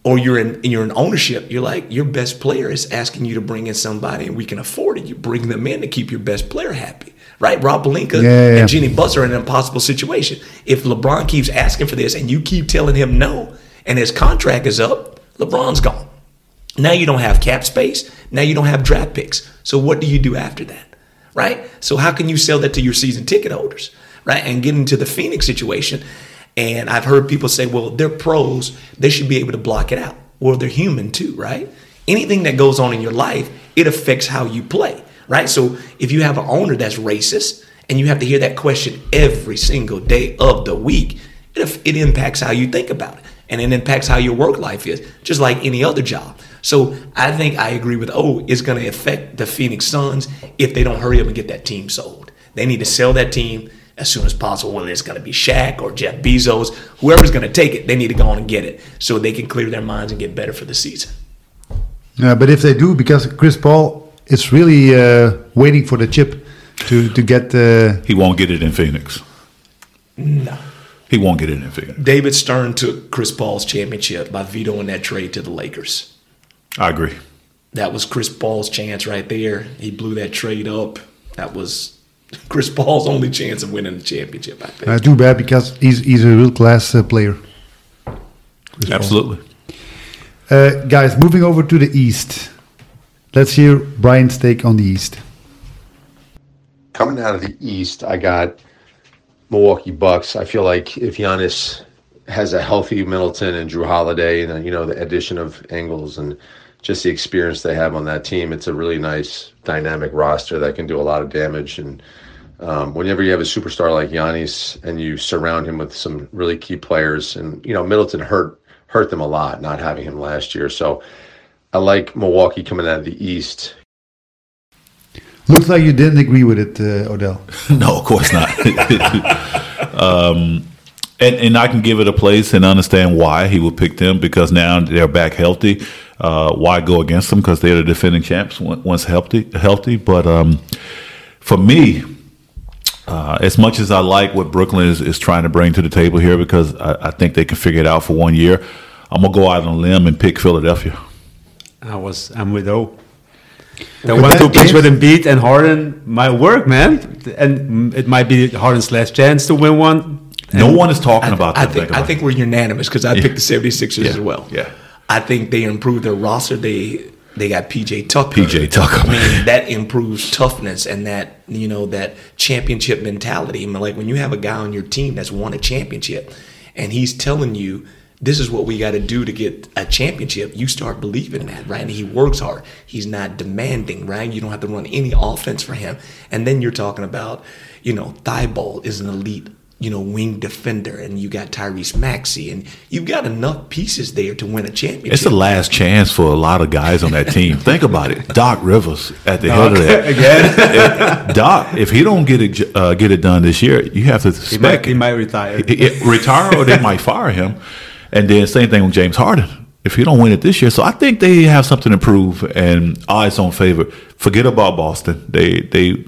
or you're in you're in ownership, you're like your best player is asking you to bring in somebody, and we can afford it. You bring them in to keep your best player happy, right? Rob Pelinka Yeah, yeah, yeah. and Jeanie Buss are in an impossible situation. If LeBron keeps asking for this and you keep telling him no, and his contract is up, LeBron's gone. Now you don't have cap space. Now you don't have draft picks. So what do you do after that? Right? So how can you sell that to your season ticket holders? Right? And get into the Phoenix situation. And I've heard people say, well, they're pros. They should be able to block it out. Well, they're human too, right? Anything that goes on in your life, it affects how you play. Right? So if you have an owner that's racist and you have to hear that question every single day of the week, it, it impacts how you think about it and it impacts how your work life is, just like any other job. So I think I agree with O. It's going to affect the Phoenix Suns if they don't hurry up and get that team sold. They need to sell that team as soon as possible. Whether it's going to be Shaq or Jeff Bezos, whoever's going to take it, they need to go on and get it so they can clear their minds and get better for the season. Yeah, but if they do, because Chris Paul is really uh, waiting for the chip to to get. Uh, He won't get it in Phoenix. No. He won't get it in David Stern took Chris Paul's championship by vetoing that trade to the Lakers. I agree. That was Chris Paul's chance right there. He blew that trade up. That was Chris Paul's only chance of winning the championship, I think. uh, too bad because he's he's a real class uh, player. Chris Absolutely. Uh, guys, moving over to the East. Let's hear Brian's take on the East. coming out of the East, I got Milwaukee Bucks. I feel like if Giannis has a healthy Middleton and Jrue Holiday, and you know the addition of Ingles and just the experience they have on that team, it's a really nice dynamic roster that can do a lot of damage. And um, whenever you have a superstar like Giannis and you surround him with some really key players, and you know Middleton hurt hurt them a lot not having him last year. So I like Milwaukee coming out of the East. Looks like you didn't agree with it, uh, Odell. No, of course not. um, and and I can give it a place and understand why he would pick them because now they're back healthy. Uh, why go against them? Because they're the defending champs once healthy. Healthy, but um, for me, uh, as much as I like what Brooklyn is, is trying to bring to the table here, because I, I think they can figure it out for one year, I'm gonna go out on a limb and pick Philadelphia. I was I'm with O. The But one that two pitch is- with Embiid and Harden might work, man, and it might be Harden's last chance to win one. No one is talking about I that. think I think we're unanimous because I picked the 76ers Yeah. as well. Yeah. I think they improved their roster. They they got PJ Tucker. PJ Tucker. I mean, that improves toughness and that you know that championship mentality. I mean, like when you have a guy on your team that's won a championship, and he's telling you this is what we got to do to get a championship, you start believing that, right? And he works hard. He's not demanding, right? You don't have to run any offense for him. And then you're talking about, you know, Thybulle is an elite you know, wing defender, and you got Tyrese Maxey, and you've got enough pieces there to win a championship. It's the last chance for a lot of guys on that team. Think about it. Doc Rivers at the head of that. Again, Doc, if he don't get it uh, get it done this year, you have to he might, expect he might retire. it- it- retire or they might fire him. And then same thing with James Harden. If he don't win it this year, so I think they have something to prove and odds on favor. Forget about Boston. They they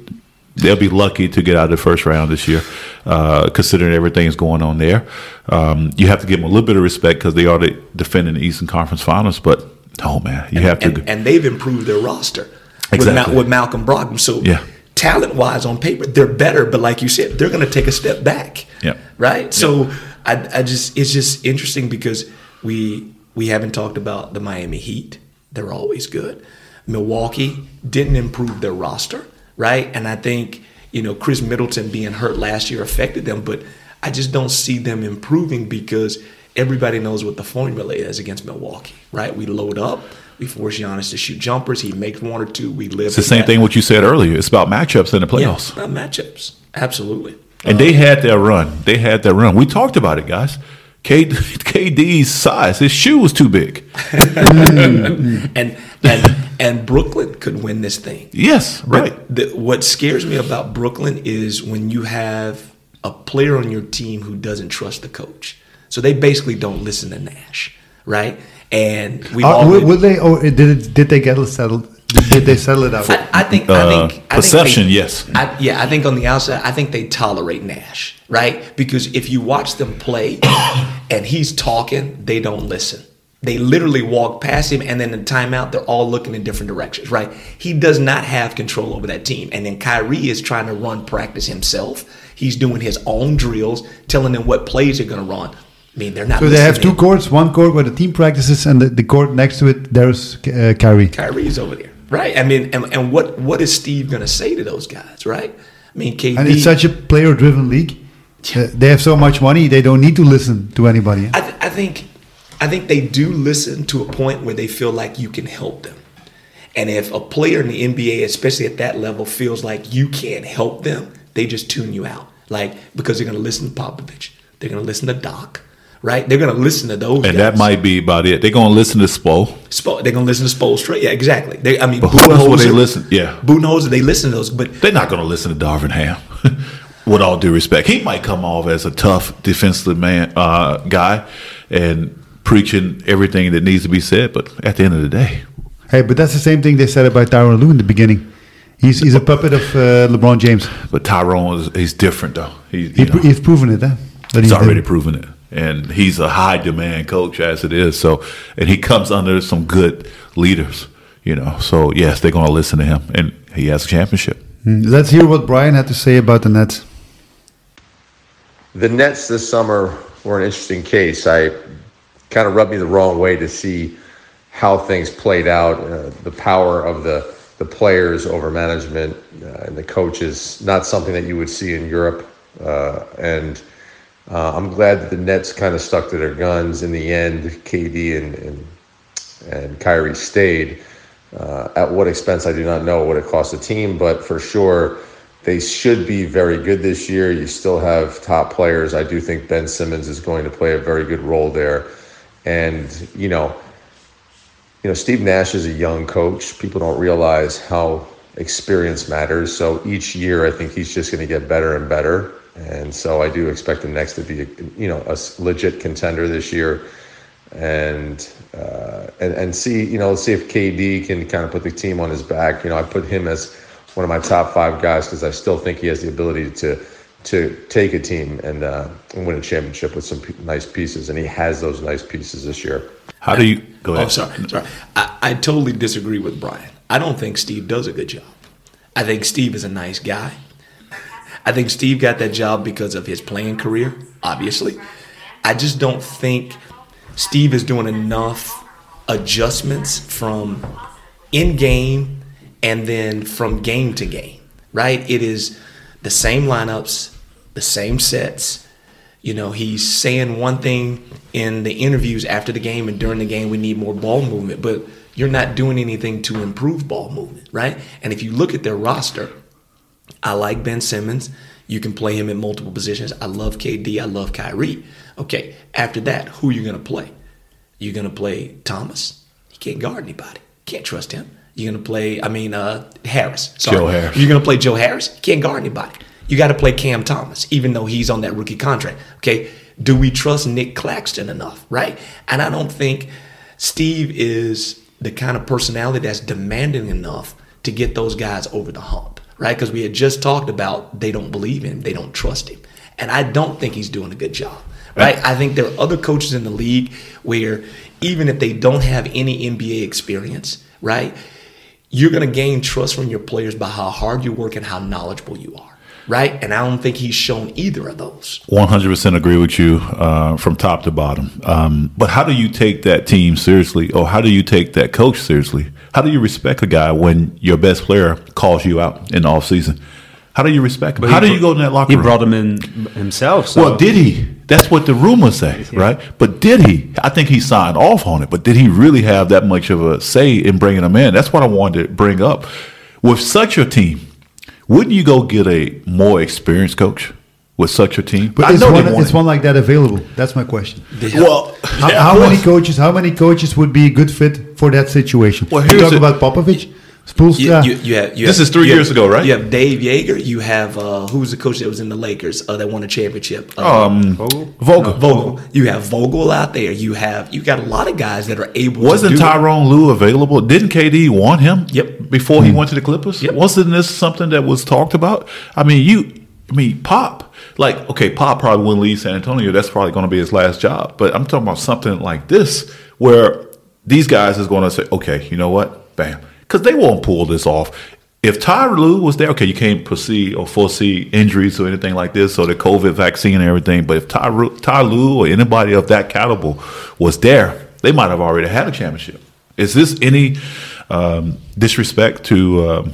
they'll be lucky to get out of the first round this year, uh, considering everything's going on there. Um, you have to give them a little bit of respect because they are the defending the Eastern Conference Finals. But no, man, you have to. and, and they've improved their roster with, Exactly. Mal- with Malcolm Brogdon. So Yeah. talent wise on paper, they're better, but like you said, they're going to take a step back. Yeah. Right. So I, I just it's just interesting because we we haven't talked about the Miami Heat. They're always good. Milwaukee didn't improve their roster, right? And I think you know Khris Middleton being hurt last year affected them, but I just don't see them improving because everybody knows what the formula is against Milwaukee, right? We load up, we force Giannis to shoot jumpers. He makes one or two. We live. It's the same thing what you said earlier. It's about matchups in the Yeah, playoffs. uh, matchups. Absolutely. And they had their run. They had their run. We talked about it, guys. K, KD's size, his shoe was too big. And and and Brooklyn could win this thing. Yes, right. The, what scares me about Brooklyn is when you have a player on your team who doesn't trust the coach. So they basically don't listen to Nash, right? And we Uh, all will, will they, or did it, did they get settled? Did they settle it out? I, I think. Uh, I think I perception, think they- yes. I, yeah, I think on the outside, I think they tolerate Nash, right? Because if you watch them play, and he's talking, they don't listen. They literally walk past him, and then in timeout, they're all looking in different directions, right? He does not have control over that team, and then Kyrie is trying to run practice himself. He's doing his own drills, telling them what plays they're going to run. I mean, they're not. so they have two courts, one court where the team practices, and the, the court next to it, there's uh, Kyrie. Kyrie's over there, right? I mean, and, and what what is Steve going to say to those guys, right? I mean, KD. And it's such a player-driven league. Uh, they have so much money, they don't need to listen to anybody. I, th- I think I think they do listen to a point where they feel like you can help them. And if a player in the NBA, especially at that level, feels like you can't help them, they just tune you out. Like because they're going to listen to Popovich, they're going to listen to Doc, right? They're going to listen to those. And guys. that might be about it. They're going to listen to Spo. Spo- they're going to listen to Spoelstra. Yeah, exactly. They, I mean, But who else would they listen? Yeah. Budenholzer, they listen to those, but They're not going to listen to Darvin Ham. with all due respect, he might come off as a tough defensive man uh, guy and preaching everything that needs to be said. But at the end of the day, Hey, but that's the same thing they said about Tyronn Lue in the beginning. He's he's a puppet of uh, LeBron James. but Tyronn is he's different though. He, He, he's proven it, then. That he's already the- proven it, and he's a high demand coach as it is. So, and he comes under some good leaders. You know, so yes, they're going to listen to him, and he has a championship. Hmm, Let's hear what Brian had to say about the Nets. The Nets this summer were an interesting case. I kind of rubbed me the wrong way to see how things played out. Uh, the power of the the players over management uh, and the coaches, not something that you would see in Europe. Uh, and uh, I'm glad that the Nets kind of stuck to their guns in the end. KD and and, and Kyrie stayed. Uh, at what expense, I do not know what it cost the team, but for sure, they should be very good this year. You still have top players. I do think Ben Simmons is going to play a very good role there. And, you know, you know, Steve Nash is a young coach. People don't realize how experience matters. So each year, I think he's just going to get better and better. And so I do expect the Nets to be, you know, a legit contender this year. And uh, and and see, you know, see if KD can kind of put the team on his back. You know, I put him as one of my top five guys because I still think he has the ability to to take a team and, uh, and win a championship with some p- nice pieces, and he has those nice pieces this year. How do you go ahead? Oh, sorry, sorry. I, I totally disagree with Brian. I don't think Steve does a good job. I think Steve is a nice guy. I think Steve got that job because of his playing career, obviously. I just don't think Steve is doing enough adjustments from in game and then from game to game, right? It is the same lineups, the same sets. You know, he's saying one thing in the interviews after the game and during the game, we need more ball movement, but you're not doing anything to improve ball movement, right? And if you look at their roster, I like Ben Simmons. You can play him in multiple positions. I love KD. I love Kyrie. Okay, after that, who are you going to play? You're going to play Thomas. He can't guard anybody. Can't trust him. You're going to play, I mean, uh, Harris. Sorry. Joe Harris. You're going to play Joe Harris. He can't guard anybody. You got to play Cam Thomas, even though he's on that rookie contract. Okay, do we trust Nic Claxton enough, right? And I don't think Steve is the kind of personality that's demanding enough to get those guys over the hump, right? Because we had just talked about they don't believe him, they don't trust him. And I don't think he's doing a good job, right? I think there are other coaches in the league where even if they don't have any NBA experience, right, you're going to gain trust from your players by how hard you work and how knowledgeable you are, right? And I don't think he's shown either of those. One hundred percent agree with you uh, from top to bottom. Um, but how do you take that team seriously, or how do you take that coach seriously? How do you respect a guy when your best player calls you out in the off season? How do you respect him? But how he do you go in that locker He room? brought him in himself. So well, did he? That's what the rumors say, right? But did he? I think he signed off on it, but did he really have that much of a say in bringing him in? That's what I wanted to bring up. With such a team, wouldn't you go get a more experienced coach with such a team? But I is know one, is one like that available? That's my question. Well, How, yeah, how many coaches? How many coaches would be a good fit for that situation? Well, you here's talk the- about Popovich, Spoelstra. You, you, you have, you This have- is three years have- ago, right? You have Dave Joerger. You have uh, who's the coach that was in the Lakers uh, that won a championship? Uh, Um, Vogel? Vogel. Vogel. You have Vogel out there. You have you got a lot of guys that are able. Wasn't to do it. Tyronn Lue available? Didn't KD want him? Yep. Before he went to the Clippers? Yep. Wasn't this something that was talked about? I mean, you, I mean, Pop. Like, okay, Pop probably wouldn't leave San Antonio. That's probably going to be his last job. But I'm talking about something like this, where these guys is going to say, okay, you know what, bam, because they won't pull this off. If Ty Lue was there, okay, you can't proceed or foresee injuries or anything like this, or the COVID vaccine and everything. But if Ty, Ty Lue or anybody of that caliber was there, they might have already had a championship. Is this any um, disrespect to um,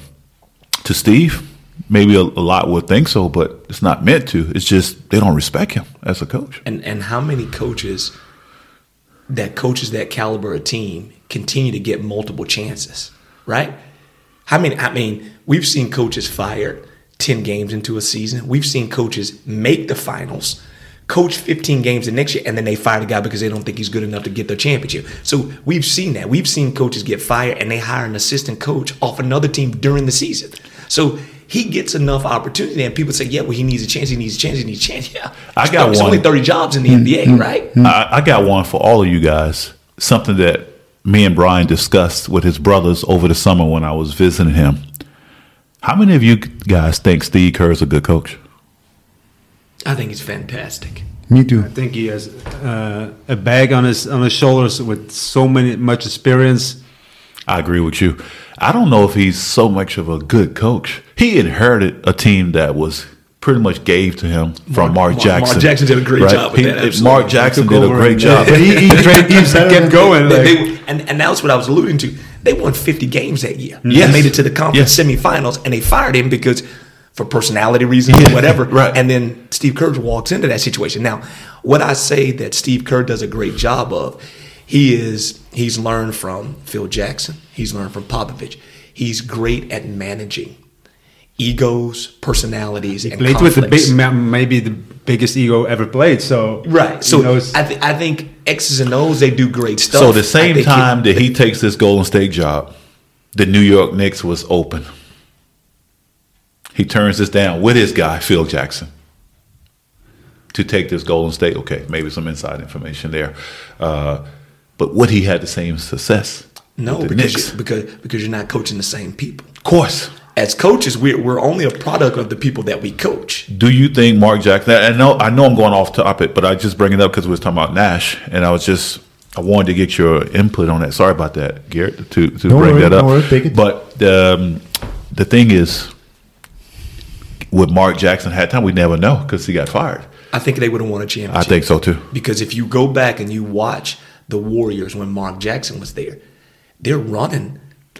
to Steve? Maybe a, a lot would think so, but it's not meant to. It's just they don't respect him as a coach. And and how many coaches that coaches that caliber of team continue to get multiple chances, right? I mean, I mean, we've seen coaches fired ten games into a season. We've seen coaches make the finals, coach fifteen games the next year, and then they fire the guy because they don't think he's good enough to get their championship. So we've seen that. We've seen coaches get fired and they hire an assistant coach off another team during the season. So he gets enough opportunity, and people say, "Yeah, well, he needs a chance. He needs a chance. He needs a chance." Yeah, I got There's one. only thirty jobs in the NBA, mm-hmm. mm-hmm. right? Mm-hmm. I, I got one for all of you guys. Something that me and Brian discussed with his brothers over the summer when I was visiting him. How many of you guys think Steve Kerr is a good coach? I think he's fantastic. Me too. I think he has uh, a bag on his on his shoulders with so many much experience. I agree with you. I don't know if he's so much of a good coach. He inherited a team that was pretty much gave to him from Mark, Mark- Mark Jackson. Jackson did a great job with He- that, Mark. Jackson did a great job. But he, he trained Kept going. They- like- they- and, and that's what I was alluding to. They won 50 games that year. Yes. And made it to the conference Yes. semifinals, and they fired him because for personality reasons or whatever. right. And then Steve Kerr walks into that situation. Now, what I say that Steve Kerr does a great job of, he is he's learned from Phil Jackson. He's learned from Popovich. He's great at managing egos, personalities, and played with the big, maybe the biggest ego ever played. So Right. So knows- I, th- I think X's and O's they do great stuff. So the same time it- that he takes this Golden State job, the New York Knicks was open. He turns this down with his guy Phil Jackson to take this Golden State. Okay, maybe some inside information there, uh, but would he had the same success? no because you, because because you're not coaching the same people. of course. As coaches, we're we're only a product of the people that we coach. Do you think Mark Jackson? I know I know I'm going off topic, but I just bring it up because we was talking about Nash, and I was just I wanted to get your input on that. Sorry about that, Garrett, to to Don't bring worry, that up. don't worry, take it. But um, the thing is, would Mark Jackson had time, we never know because he got fired. I think they would have won a championship. I think so too. because if you go back and you watch the Warriors when Mark Jackson was there, they're running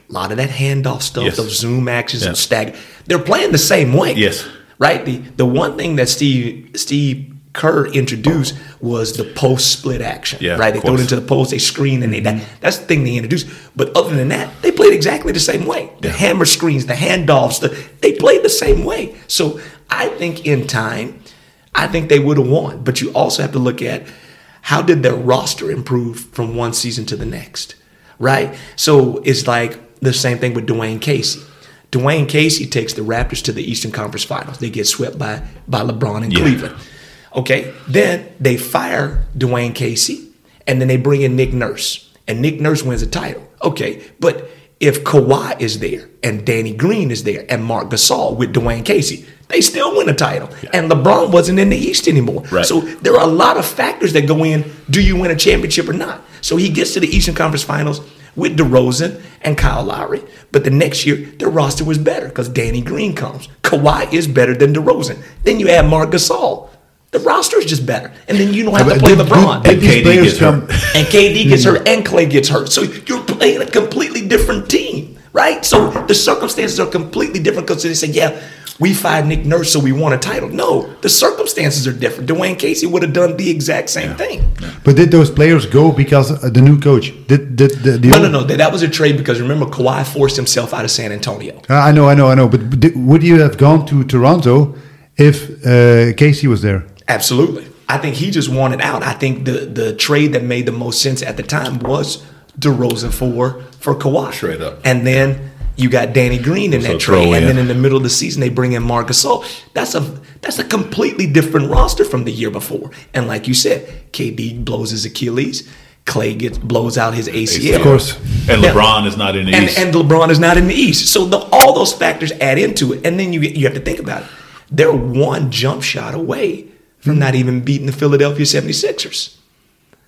a lot of that handoff stuff, Yes. those zoom actions Yeah. and stag. They're playing the same way. Yes. Right? The the one thing that Steve Steve Kerr introduced was the post split action. Yeah, right? They throw it. Mm-hmm. into the post, they screen, and they that, that's the thing they introduced. But other than that, they played exactly the same way. The hammer screens, the handoffs, the, they played the same way. So I think in time, I think they would have won. But you also have to look at how did their roster improve from one season to the next, right? So it's like the same thing with Dwane Casey. Dwane Casey takes the Raptors to the Eastern Conference Finals. They get swept by by LeBron in Yeah. Cleveland. Okay, then they fire Dwane Casey, and then they bring in Nick Nurse, and Nick Nurse wins a title. Okay, but if Kawhi is there, and Danny Green is there, and Marc Gasol with Dwayne Casey, they still win a title. And LeBron wasn't in the East anymore. Right. So there are a lot of factors that go in. Do you win a championship or not? So he gets to the Eastern Conference Finals with DeRozan and Kyle Lowry, but the next year their roster was better because Danny Green comes. Kawhi is better than DeRozan. Then you add Marc Gasol. The roster is just better, and then you don't have to play did- LeBron. did And KD gets come? hurt. and KD gets hurt and Klay gets hurt. So you're playing a completely different team, right? So the circumstances are completely different because they say, yeah, we fired Nick Nurse, so we won a title. No, the circumstances are different. Dwane Casey would have done the exact same thing. But did those players go because of the new coach? Did did the, the No, no, no. That, that was a trade because remember, Kawhi forced himself out of San Antonio. Uh, I know, I know, I know. But did, would you have gone to Toronto if uh, Casey was there? Absolutely. I think he just wanted out. I think the the trade that made the most sense at the time was DeRozan for for Kawhi. Straight up. And then you got Danny Green in that throw trade, and then in the middle of the season they bring in Marc So That's a that's a completely different roster from the year before. And like you said, KD blows his Achilles, Klay gets blows out his ACL. Of course. And Yeah. LeBron is not in the and, East. and LeBron is not in the East. So the, all those factors add into it. And then you you have to think about it. They're one jump shot away from hmm. not even beating the Philadelphia 76ers.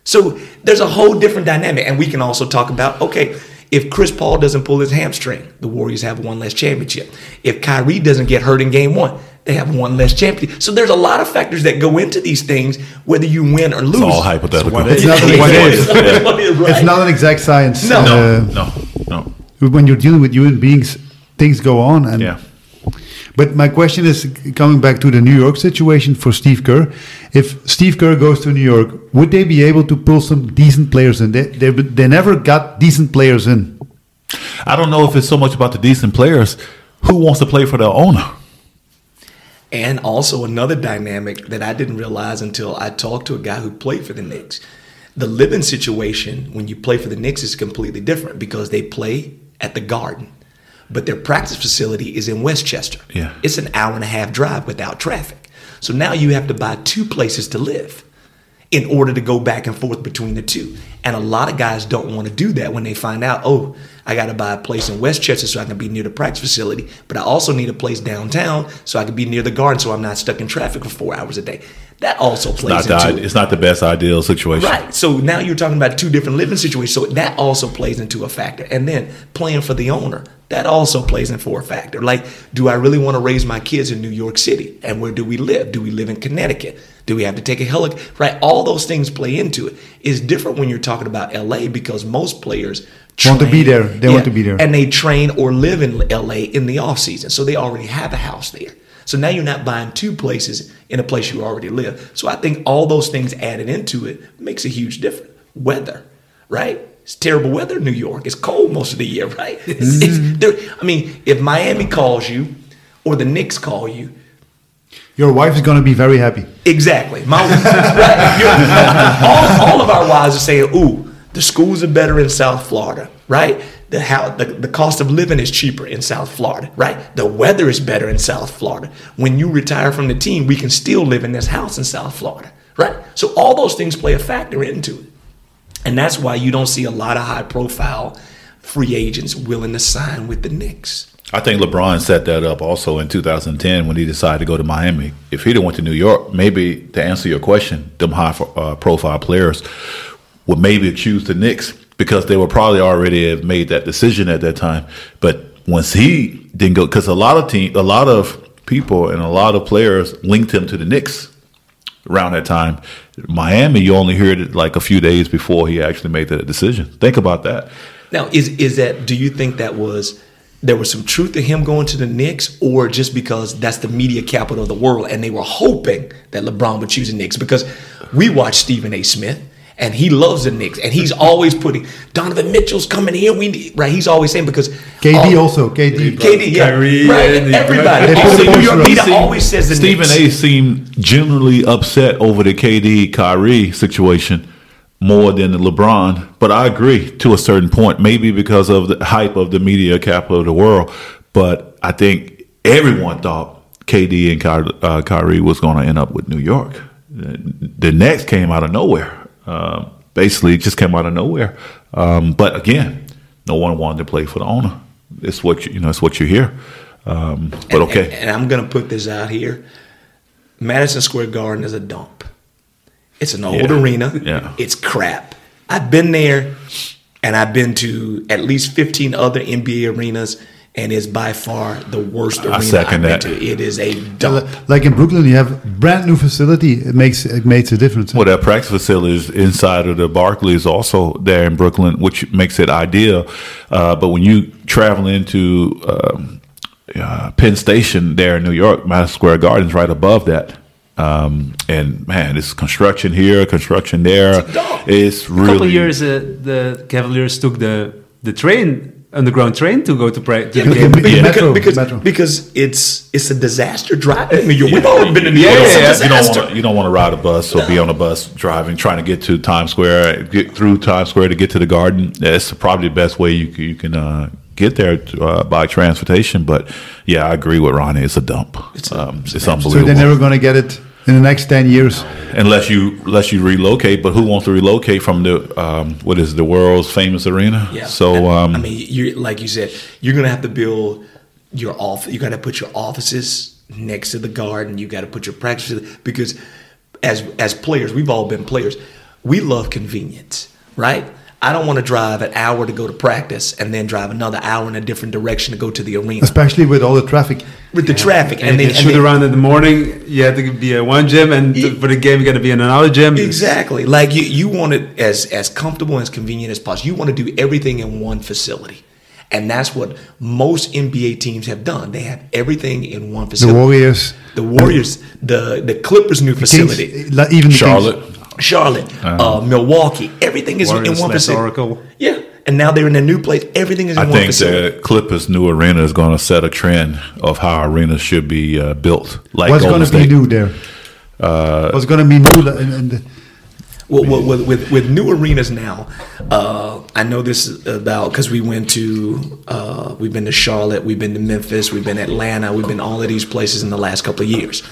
So there's a whole different dynamic. And we can also talk about okay, if Chris Paul doesn't pull his hamstring, the Warriors have one less championship. If Kyrie doesn't get hurt in game one, they have one less championship. So there's a lot of factors that go into these things, whether you win or lose. it's all hypothetical. what It's not an What exact- is? What is, right? It's not an exact science. No. uh, no, no. when you're dealing with human beings, things go on. And Yeah. But my question is coming back to the New York situation for Steve Kerr. If Steve Kerr goes to New York, would they be able to pull some decent players in? They they, they never got decent players in. I don't know if it's so much about the decent players. Who wants to play for their owner? And also another dynamic that I didn't realize until I talked to a guy who played for the Knicks. The living situation when you play for the Knicks is completely different because they play at the Garden. but their practice facility is in Westchester. Yeah. It's an hour and a half drive without traffic. So now you have to buy two places to live in order to go back and forth between the two. And a lot of guys don't want to do that when they find out, oh, I got to buy a place in Westchester so I can be near the practice facility, but I also need a place downtown so I can be near the garden so I'm not stuck in traffic for four hours a day. That also plays Not the, into it. it's not the best ideal situation. Right. So now you're talking about two different living situations. So that also plays into a factor. And then playing for the owner, that also plays in for a factor. Like, do I really want to raise my kids in New York City? And where do we live? Do we live in Connecticut? Do we have to take a helicopter? Right. All those things play into it. It's different when you're talking about LA because most players Want to be there. They want to be there. And they train or live in LA in the off season. So they already have a house there. So now you're not buying two places in a place you already live. So I think all those things added into it makes a huge difference. Weather, right? It's terrible weather in New York. It's cold most of the year, right? It's, it's, mm-hmm. I mean, if Miami calls you or the Knicks call you, Your wife is going to be very happy. Exactly. My, right. All, all of our wives are saying, "Ooh, the schools are better in South Florida, right? The how the, the cost of living is cheaper in South Florida, right? The weather is better in South Florida. When you retire from the team, we can still live in this house in South Florida, right? So all those things play a factor into it, and that's why you don't see a lot of high profile free agents willing to sign with the Knicks. I think LeBron set that up also in 2010 when he decided to go to Miami. If he'd have went to New York, maybe to answer your question, them high uh, profile players would maybe choose the Knicks because they would probably already have made that decision at that time. But once he didn't go, because a lot of team, a lot of people and a lot of players linked him to the Knicks around that time. Miami, you only heard it like a few days before he actually made that decision. Think about that. Now, is is that? Do you think that was there was some truth to him going to the Knicks, or just because that's the media capital of the world, and they were hoping that LeBron would choose the Knicks? Because we watched Stephen A. Smith, and he loves the Knicks, and he's always putting Donovan Mitchell's coming here. We need, right? He's always saying because KD all- also. KD. KD, yeah, Kyrie, right? and- Everybody, They put all a the New York up. media always says the Stephen Knicks. A. seemed generally upset over the KD Kyrie situation more than the LeBron. But I agree to a certain point, maybe because of the hype of the media capital of the world. But I think everyone thought KD and Ky- uh, Kyrie was going to end up with New York. The next came out of nowhere. Um, basically, it just came out of nowhere. Um, but again, no one wanted to play for the owner. It's what you, you know. It's what you hear. Um, but And- okay. And, and I'm going to put this out here. Madison Square Garden is a dump. It's an old Yeah. arena. Yeah. It's crap. I've been there and I've been to at least 15 other NBA arenas and it's by far the worst arena second I've that. to. It is a dump. Like in Brooklyn, you have brand new facility. It makes it makes a difference. Well, that practice facility is inside of the Barclays, also there in Brooklyn, which makes it ideal. Uh, but when you travel into um, uh, Penn Station there in New York, Madison Square Garden's right above that. Um, and man, it's construction here, construction there. It's a dump. It's A couple of years, uh, the Cavaliers took the the train, underground train, to go to, pra- to Yeah, the game. because, Yeah. because, Metro, because, Metro. because it's it's a disaster driving. I mean, we've already been in New Yeah, York. yeah, you don't want to you don't want to ride a bus or be on a bus driving trying to get to Times Square, get through Times Square to get to the Garden. It's probably the best way you you can uh, get there uh, by transportation. But yeah, I agree with Ronnie. It's a dump. It's, um, it's so they're never going to get it in the next ten years. unless you unless you relocate. But who wants to relocate from the um, what is it, the world's famous arena? Yeah. So And, um, I mean, you like you said, you're gonna have to build your office. You got to put your offices next to the garden. You got to put your practice because as as players, we've all been players. We love convenience, right? I don't want to drive an hour to go to practice and then drive another hour in a different direction to go to the arena Especially with all the traffic. with the traffic. And, And, then then and shoot then- around in the morning. You have to be at one gym, and to- for the game, you got to be in another gym. Exactly. Like you, you want it as as comfortable and as convenient as possible. You want to do everything in one facility. And that's what most NBA teams have done. They have everything in one facility. The. Warriors, The Warriors, the the Clippers' new facility, like, even the Charlotte. Kings. Charlotte, uh, Milwaukee, everything is Warriors in one slash facility. Oracle. Yeah, and now they're in a new place. Everything is in I one think facility. the Clippers' new arena is going to set a trend of how arenas should be uh, built. Like What's Golden going to be new there? Uh, What's going to be new? in- in the- Well, well, with, with with new arenas now, uh, I know this about because we went to uh, we've been to Charlotte, we've been to Memphis, we've been to Atlanta, we've been all of these places in the last couple of years.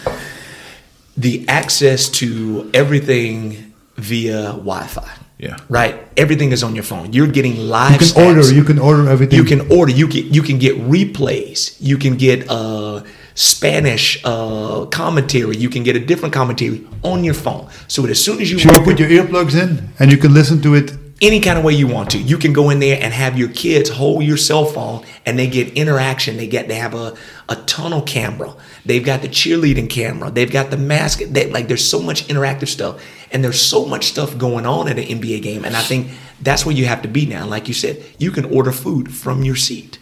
The access to everything via Wi-Fi. Yeah. Right. Everything is on your phone. You're getting live. You can stats. order. You can order everything. You can order. You can you can get replays. You can get uh, Spanish uh, commentary. You can get a different commentary on your phone. So as soon as you So you put your earplugs in and you can listen to it. Any kind of way you want to. You can go in there and have your kids hold your cell phone and they get interaction. They get they have a, a tunnel camera. They've got the cheerleading camera. They've got the mask. They, like there's so much interactive stuff. And there's so much stuff going on at an NBA game. And I think that's where you have to be now. Like you said, you can order food from your seat.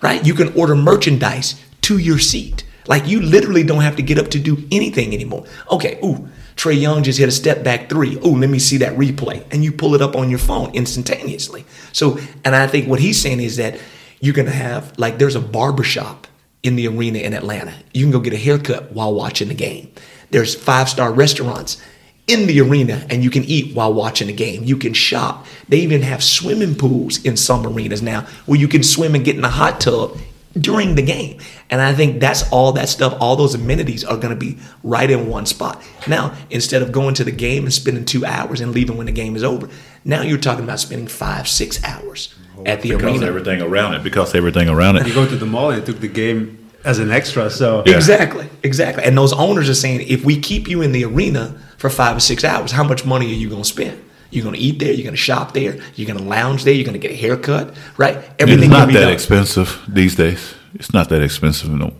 Right? You can order merchandise to your seat. Like you literally don't have to get up to do anything anymore. Okay, ooh, Trae Young just hit a step back three. Ooh, let me see that replay. And you pull it up on your phone instantaneously. So, and I think what he's saying is that you're going to have, like, there's a barbershop in the arena in Atlanta. You can go get a haircut while watching the game. There's five star restaurants in the arena and you can eat while watching the game. You can shop. They even have swimming pools in some arenas now where you can swim and get in a hot tub during the game. And I think that's all that stuff, all those amenities are going to be right in one spot. Now, instead of going to the game and spending two hours and leaving when the game is over, now you're talking about spending five, six hours at the because arena. everything around it. Because everything around it. You go to the mall, they took the game as an extra. So Yeah. Exactly, exactly. And those owners are saying, if we keep you in the arena for five or six hours, how much money are you going to spend? You're going to eat there. You're going to shop there. You're going to lounge there. You're going to get a haircut, right? Everything. It's not be that done. expensive these days. It's not that expensive, no,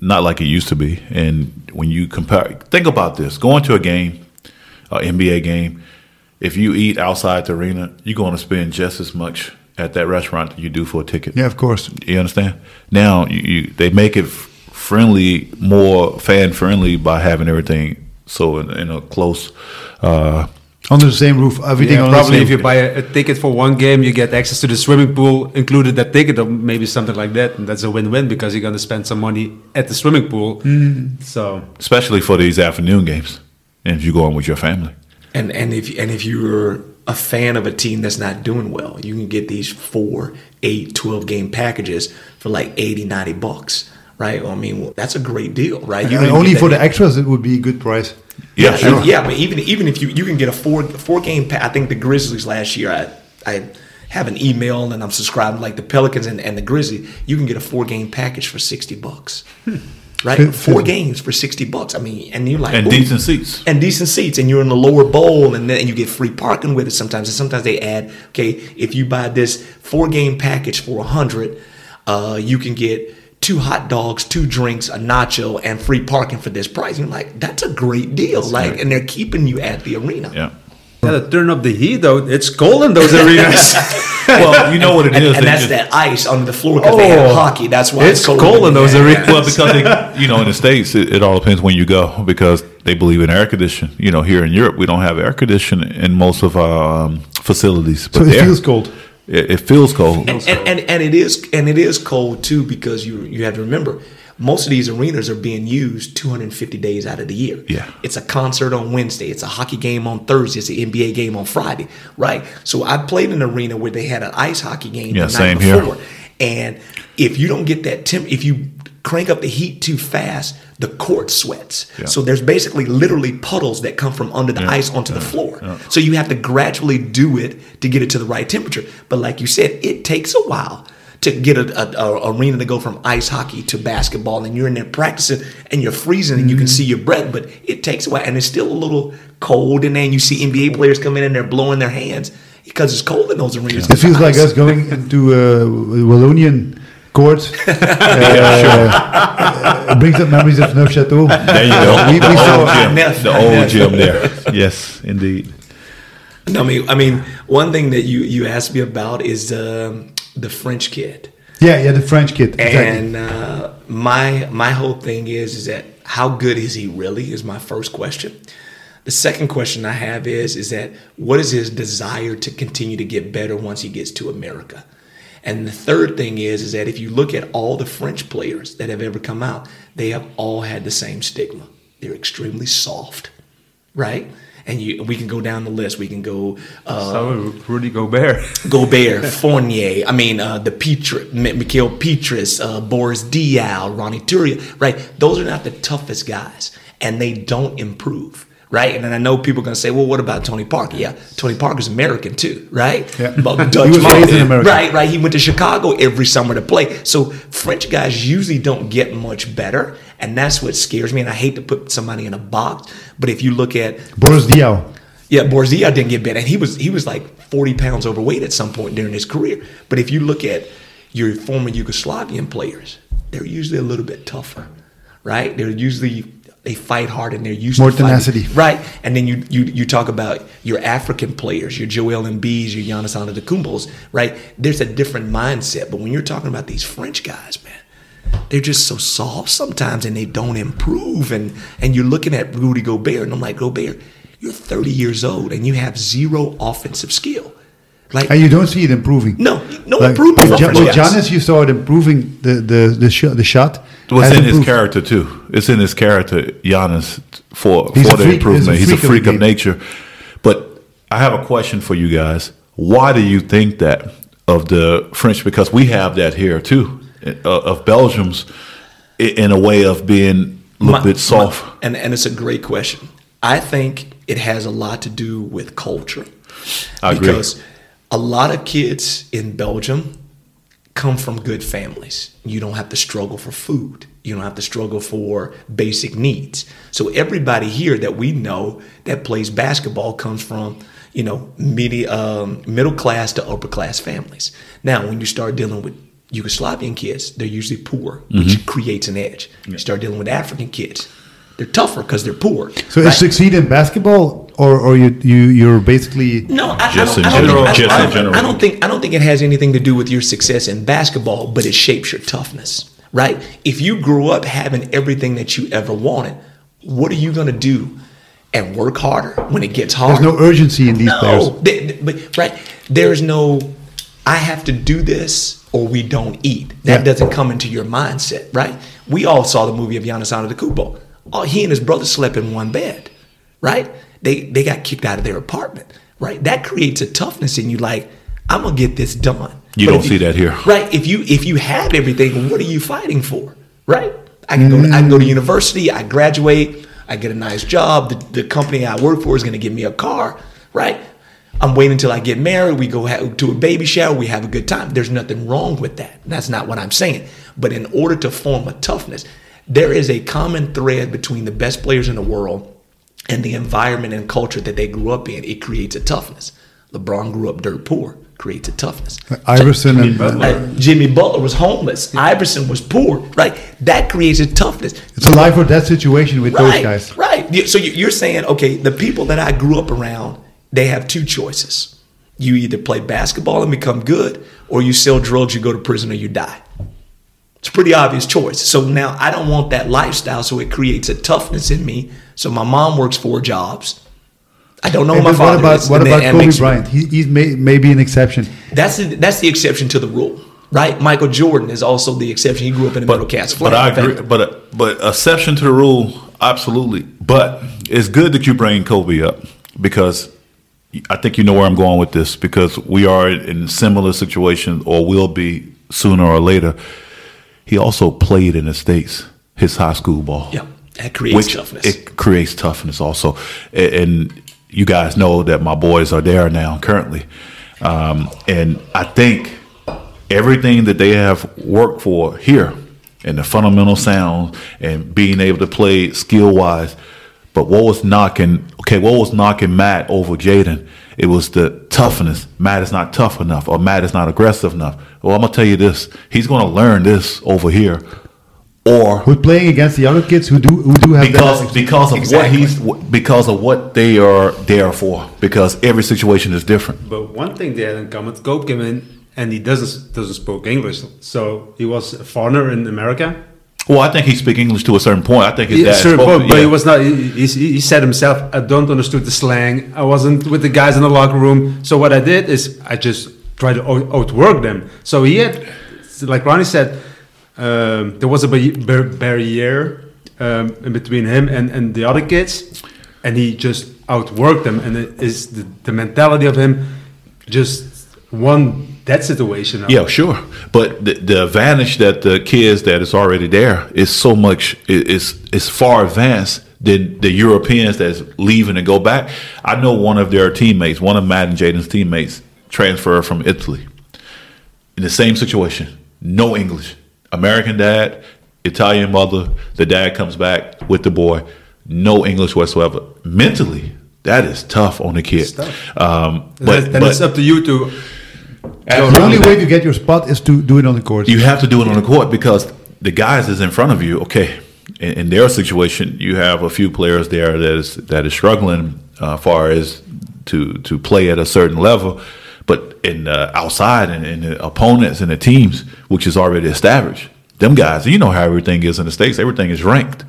not like it used to be. And when you compare, think about this: going to a game, an NBA game, if you eat outside the arena, you're going to spend just as much at that restaurant that you do for a ticket. Yeah, of course. You understand? Now you, you they make it friendly, more fan friendly by having everything so in, in a close. Uh, Under the same roof, everything Yeah, on probably the if you buy a, a ticket for one game, you get access to the swimming pool included that ticket, or maybe something like that. And that's a win-win because you're going to spend some money at the swimming pool. Mm-hmm. So especially for these afternoon games, and if you go on with your family. And and if and if you're a fan of a team that's not doing well, you can get these four, eight, 12 game packages for like 80, 90 bucks, right? I mean, well, that's a great deal, right? You And only for the extras, it would be a good price. Yeah, yeah, sure. yeah. But even even if you you can get a four four game, pa- I think the Grizzlies last year, I I have an email and I'm subscribed like the Pelicans and, and the Grizzlies. You can get a four game package for sixty bucks, right? Fit- Four fit- games for sixty bucks. I mean, and you're like And decent seats. and decent seats, and you're in the lower bowl, and then you get free parking with it sometimes. And sometimes they add, okay, if you buy this four game package for a hundred, uh, you can get two hot dogs, two drinks, a nacho, and free parking for this price. And you're like, that's a great deal. like, and they're keeping you at the arena. Yeah. gotta turn up the heat though. It's cold in those arenas. well, you know what it And, is. and they that's just- that ice on the floor because they have Oh, hockey. That's why it's cold in those Yeah. arenas. Well, because they, you know, in the states, it, it all depends when you go because they believe in air conditioning. You know, here in Europe, we don't have air conditioning in most of our um, facilities. So it there, feels cold. It, it feels cold. and, and, and, and it is and it is cold too because you you have to remember most of these arenas are being used 250 days out of the year. Yeah. It's a concert on Wednesday. It's a hockey game on Thursday. It's an NBA game on Friday. Right. So I played in an arena where they had an ice hockey game Yeah, the same night here. before. And if you don't get that temp, if you crank up the heat too fast, the court sweats. Yeah. So there's basically literally puddles that come from under the Yeah, ice onto the floor. yeah. So you have to gradually do it to get it to the right temperature. But like you said, it takes a while to get a, a, a arena to go from ice hockey to basketball, and you're in there practicing, and you're freezing, and you can see your breath. But it takes a while, and it's still a little cold in there. And you see NBA players come in and they're blowing their hands because it's cold in those arenas. It feels like us going into uh, Wallonian court. Uh, it brings up memories of Neufchâteau. There you go. We- we the saw- old gym. Nef- The old Nef. gym there. Yes, indeed. I mean, I mean, one thing that you you asked me about is um, the French kid. Yeah, yeah, the French kid. Exactly. And uh, my my whole thing is is that how good is he really? Is my first question. The second question I have is is that what is his desire to continue to get better once he gets to America? And the third thing is is that if you look at all the French players that have ever come out, they have all had the same stigma. They're extremely soft, right? and you we can go down the list. We can go uh, So Rudy Gobert. Gobert, Fournier. I mean, uh, the Petri, Mickaël Piétrus, uh, Boris Diaw, Ronny Turiaf. Right? Those are not the toughest guys, and they don't improve. Right? And then I know people are going to say, well, what about Tony Parker? Yeah, Tony Parker's American too, right? Yeah. But Dutch was raised in America. Right, right. He went to Chicago every summer to play. So French guys usually don't get much better, and that's what scares me. And I hate to put somebody in a box, but if you look at Boris Diaw. yeah, Boris Diaw didn't get better, and he was he was like forty pounds overweight at some point during his career. But if you look at your former Yugoslavian players, they're usually a little bit tougher, right? They're usually they fight hard and they're used More to fighting. tenacity. right? And then you you you talk about your African players, your Joel Embiid's, your Giannis Antetokounmpo's, right? There's a different mindset, but when you're talking about these French guys, man, they're just so soft sometimes and they don't improve. And and you're looking at Rudy Gobert, and I'm like, Gobert, you're 30 years old and you have zero offensive skill. Like And you don't see it improving. no, no Like, improvement. with for with. Giannis, you saw it improving the the the, sh- the shot. Well, has it's in his character too. It's in his character, Giannis, for He's for the freak- improvement. he's He's a a freak freak of of, nature. But I have a question for you guys. Why do you think that of the French? Because we have that here too, uh, of Belgium's, in a way of being a little My- bit soft. my- and and it's a great question. I think it has a lot to do with culture. I agree. Because a lot of kids in Belgium come from good families. You don't have to struggle for food. You don't have to struggle for basic needs. So everybody here that we know that plays basketball comes from, you know, midi, um, middle class to upper class families. Now, when you start dealing with Yugoslavian kids, they're usually poor, which Mm-hmm. creates an edge. You start dealing with African kids, they're tougher because they're poor. So right? is succeed in basketball, or or you you you're basically No, I, Just I in don't, I general. think, I, Just in don't- general. I don't think I don't think it has anything to do with your success in basketball, but it shapes your toughness, right? If you grew up having everything that you ever wanted, what are you going to do and work harder when it gets hard? there's no urgency in these players. No, they- they- but right, there's no. I have to do this or we don't eat. That Yeah. doesn't come into your mindset, right? We all saw the movie of Giannis Antetokounmpo. Oh, he and his brother slept in one bed, right? They they got kicked out of their apartment, right? That creates a toughness in you. Like I'm gonna get this done. You But don't if see that here. right? If you if you have everything, what are you fighting for, right? I can go. To, I can go to mm. university. I graduate. I get a nice job. The, the company I work for is going to give me a car, right? I'm waiting until I get married. We go ha- to a baby shower. We have a good time. There's nothing wrong with that. That's not what I'm saying. But in order to form a toughness, there is a common thread between the best players in the world and the environment and culture that they grew up in. It creates a toughness. LeBron grew up dirt poor, creates a toughness. Iverson and Uh, Jimmy Butler was homeless. Iverson was poor. Right. That creates a toughness. it's a life or death situation with those guys. Right. So you're saying, okay, the people that I grew up around, they have two choices. You either play basketball and become good, or you sell drugs, you go to prison, or you die. It's a pretty obvious choice. So now I don't want that lifestyle, so it creates a toughness in me. So my mom works four jobs. I don't know Hey, who my but what father about is. what about that Kobe Bryant? He, he's may, maybe an exception. That's the, that's the exception to the rule, right? Michael Jordan is also the exception. He grew up in a middle caste But I agree. But uh, but exception to the rule, absolutely. But it's good that you bring Kobe up because I think you know where I'm going with this because we are in similar situations or will be sooner or later. He also played in the states his high school ball. Yeah, that creates which toughness. it creates toughness also, and you guys know that my boys are there now currently, um, and I think everything that they have worked for here and the fundamental sound and being able to play skill wise. But what was knocking? Okay, what was knocking Matt over Jaden? It was the toughness. Matt is not tough enough, or Matt is not aggressive enough. Well, I'm gonna tell you this: he's gonna learn this over here, or Who's playing against the other kids who do who do have because that? because of Exactly. what he's because of what they are there for. Because every situation is different. But one thing they had in common, Kobe came in and he doesn't doesn't speak English, so he was a foreigner in America. Well, I think he speak English to a certain point. I think his Yeah, dad sure, spoke but, but yeah. he was not. He, he, he said himself, "I don't understood the slang. I wasn't with the guys in the locker room. So what I did is I just tried to out- outwork them. So he had, like Ronnie said, um, there was a bar- barrier um, in between him and, and the other kids, and he just outworked them, and it is the, the mentality of him just won that situation. Yeah, sure. But the, the advantage that the kids that is already there is so much is is far advanced than the Europeans that's leaving and go back. I know one of their teammates, one of Matt and Jaden's teammates, transferred from Italy. In the same situation, no English, American dad, Italian mother. The dad comes back with the boy, no English whatsoever. Mentally, that is tough on the kid. Um, but then but it's up to you to. The only way to get your spot is to do it on the court. you have to do it on the court because the guys is in front of you. Okay, in, in their situation, you have a few players there that is that is struggling uh, far as to to play at a certain level, but in uh, outside and in the opponents and the teams, which is already established, them guys, you know how everything is in the states. Everything is ranked.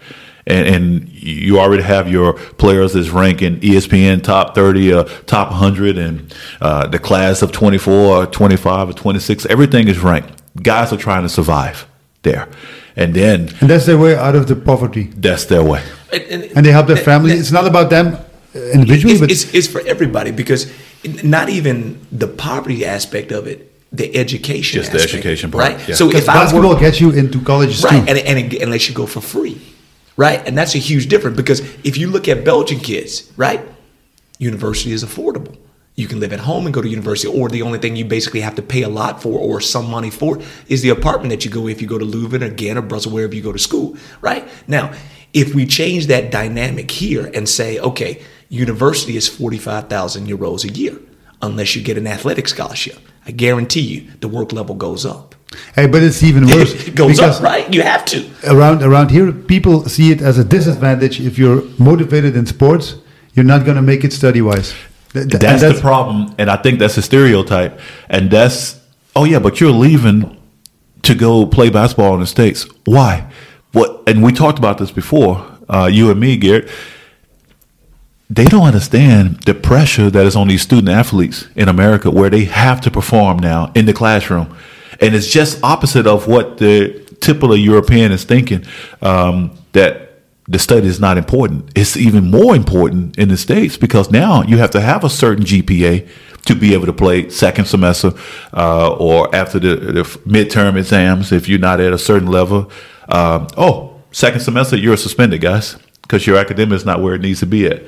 And, and you already have your players that's ranking ESPN top 30, uh, top 100, and uh, the class of 24, or 25, or 26. Everything is ranked. Guys are trying to survive there. And then and that's their way out of the poverty. that's their way. And, and- And they help their that- family. It's not about them uh, individually, it's, but it's, it's for everybody because not even the poverty aspect of it, the education, Just the education part, right? yeah. So because if I basketball work, gets you into colleges right, too. and, and it, unless you go for free, right, and that's a huge difference because if you look at Belgian kids, right, university is affordable. You can live at home and go to university, or the only thing you basically have to pay a lot for or some money for is the apartment that you go if you go to Leuven or or Brussels, wherever you go to school, right? Now, if we change that dynamic here and say, okay, university is 45,000 euros a year, unless you get an athletic scholarship, I guarantee you the work level goes up. Hey, but it's even worse It goes up, right? You have to. around around here, people see it as a disadvantage. If you're motivated in sports, you're not going to make it study wise. That's, the problem, and I think that's a stereotype. And that's oh yeah, but you're leaving to go play basketball in the states. Why? What? And we talked about this before, uh, you and me, Geert. They don't understand the pressure that is on these student athletes in America, where they have to perform now in the classroom, and it's just opposite of what the typical European is thinking. Um, that the study is not important. It's even more important in the States because now you have to have a certain GPA to be able to play second semester uh, or after the, the midterm exams if you're not at a certain level. Um, oh, second semester, you're suspended, guys, because your academic is not where it needs to be at.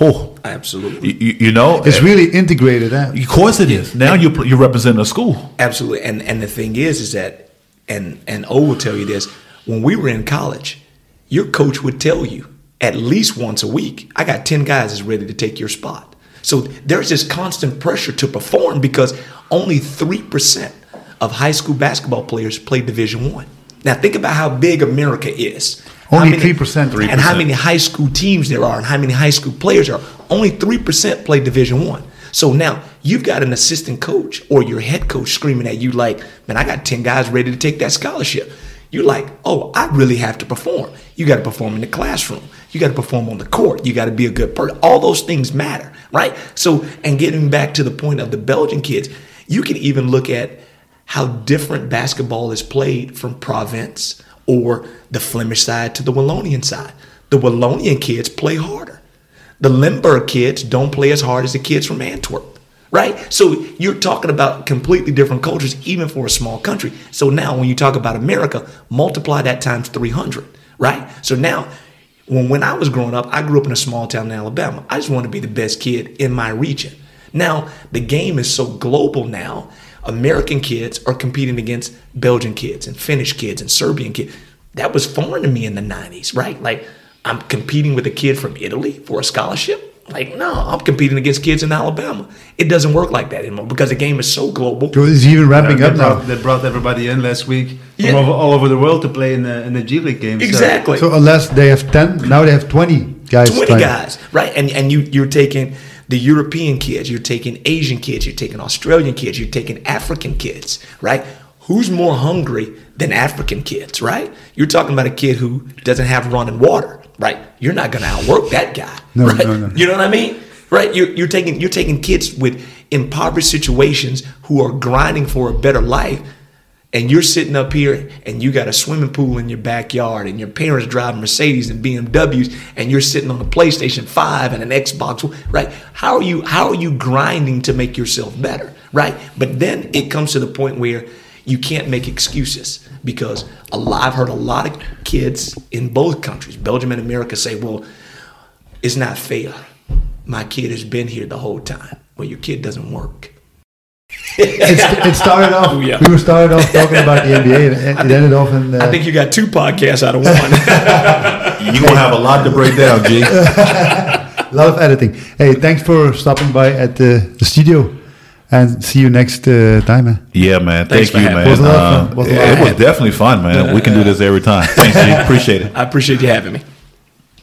Oh, Absolutely. you, you- you know, It's really integrated. Eh? of course it is. Now you're, you're representing a school. Absolutely. And and the thing is, is that, and and O will tell you this: when we were in college, your coach would tell you at least once a week, "I got ten guys that's ready to take your spot." So there's this constant pressure to perform because only three percent of high school basketball players play Division One. Now think about how big America is. Only many- 3%. and how many high school teams there are, and how many high school players are. Only three percent play Division One. So now you've got an assistant coach or your head coach screaming at you like, "Man, I got ten guys ready to take that scholarship." You're like, "Oh, I really have to perform." You got to perform in the classroom. You got to perform on the court. You got to be a good person. All those things matter, right? So, and getting back to the point of the Belgian kids, you can even look at how different basketball is played from Provence or the Flemish side to the Wallonian side. The Wallonian kids play harder. The Limburg kids don't play as hard as the kids from Antwerp, right? So you're talking about completely different cultures, even for a small country. So now when you talk about America, multiply that times 300, right? So now when, when I was growing up, I grew up in a small town in Alabama. I just wanted to be the best kid in my region. Now the game is so global now. American kids are competing against Belgian kids and Finnish kids and Serbian kids. That was foreign to me in the 90s, right? Like I'm competing with a kid from Italy for a scholarship. Like, no, I'm competing against kids in Alabama. It doesn't work like that anymore because the game is so global. So it's even ramping they, up now. brought, they brought everybody in last week Yeah. from over, all over the world to play in the in the G League games. Exactly. So unless they have ten, now they have twenty guys. 20 trying- guys, right? And and you you're taking the European kids, you're taking Asian kids, you're taking Australian kids, you're taking African kids, right? Who's more hungry than African kids, right? You're talking about a kid who doesn't have running water, right? You're not going to outwork that guy, No, right? no, no. You know what I mean? Right? You're, you're taking you're taking kids with impoverished situations who are grinding for a better life and you're sitting up here and you got a swimming pool in your backyard and your parents drive Mercedes and BMWs and you're sitting on a PlayStation 5 and an Xbox, right? How are you how are you grinding to make yourself better, right? But then it comes to the point where you can't make excuses because a lot, I've heard a lot of kids in both countries, Belgium and America, say, "Well, it's not fair. My kid has been here the whole time." Well, your kid doesn't work. It, it started off. Oh, yeah. We were started off talking about the NBA. and It, it ended off in. Uh, I think you got two podcasts out of one. You're gonna have a lot to break down, G. a lot of editing. Hey, thanks for stopping by at the, the studio, and see you next uh, time. Man. Yeah, man. Thanks Thank you, man. Was a lot of Uh. Was it, lot was definitely fun, man. We can do this every time. Thanks, G. Appreciate it. I appreciate you having me.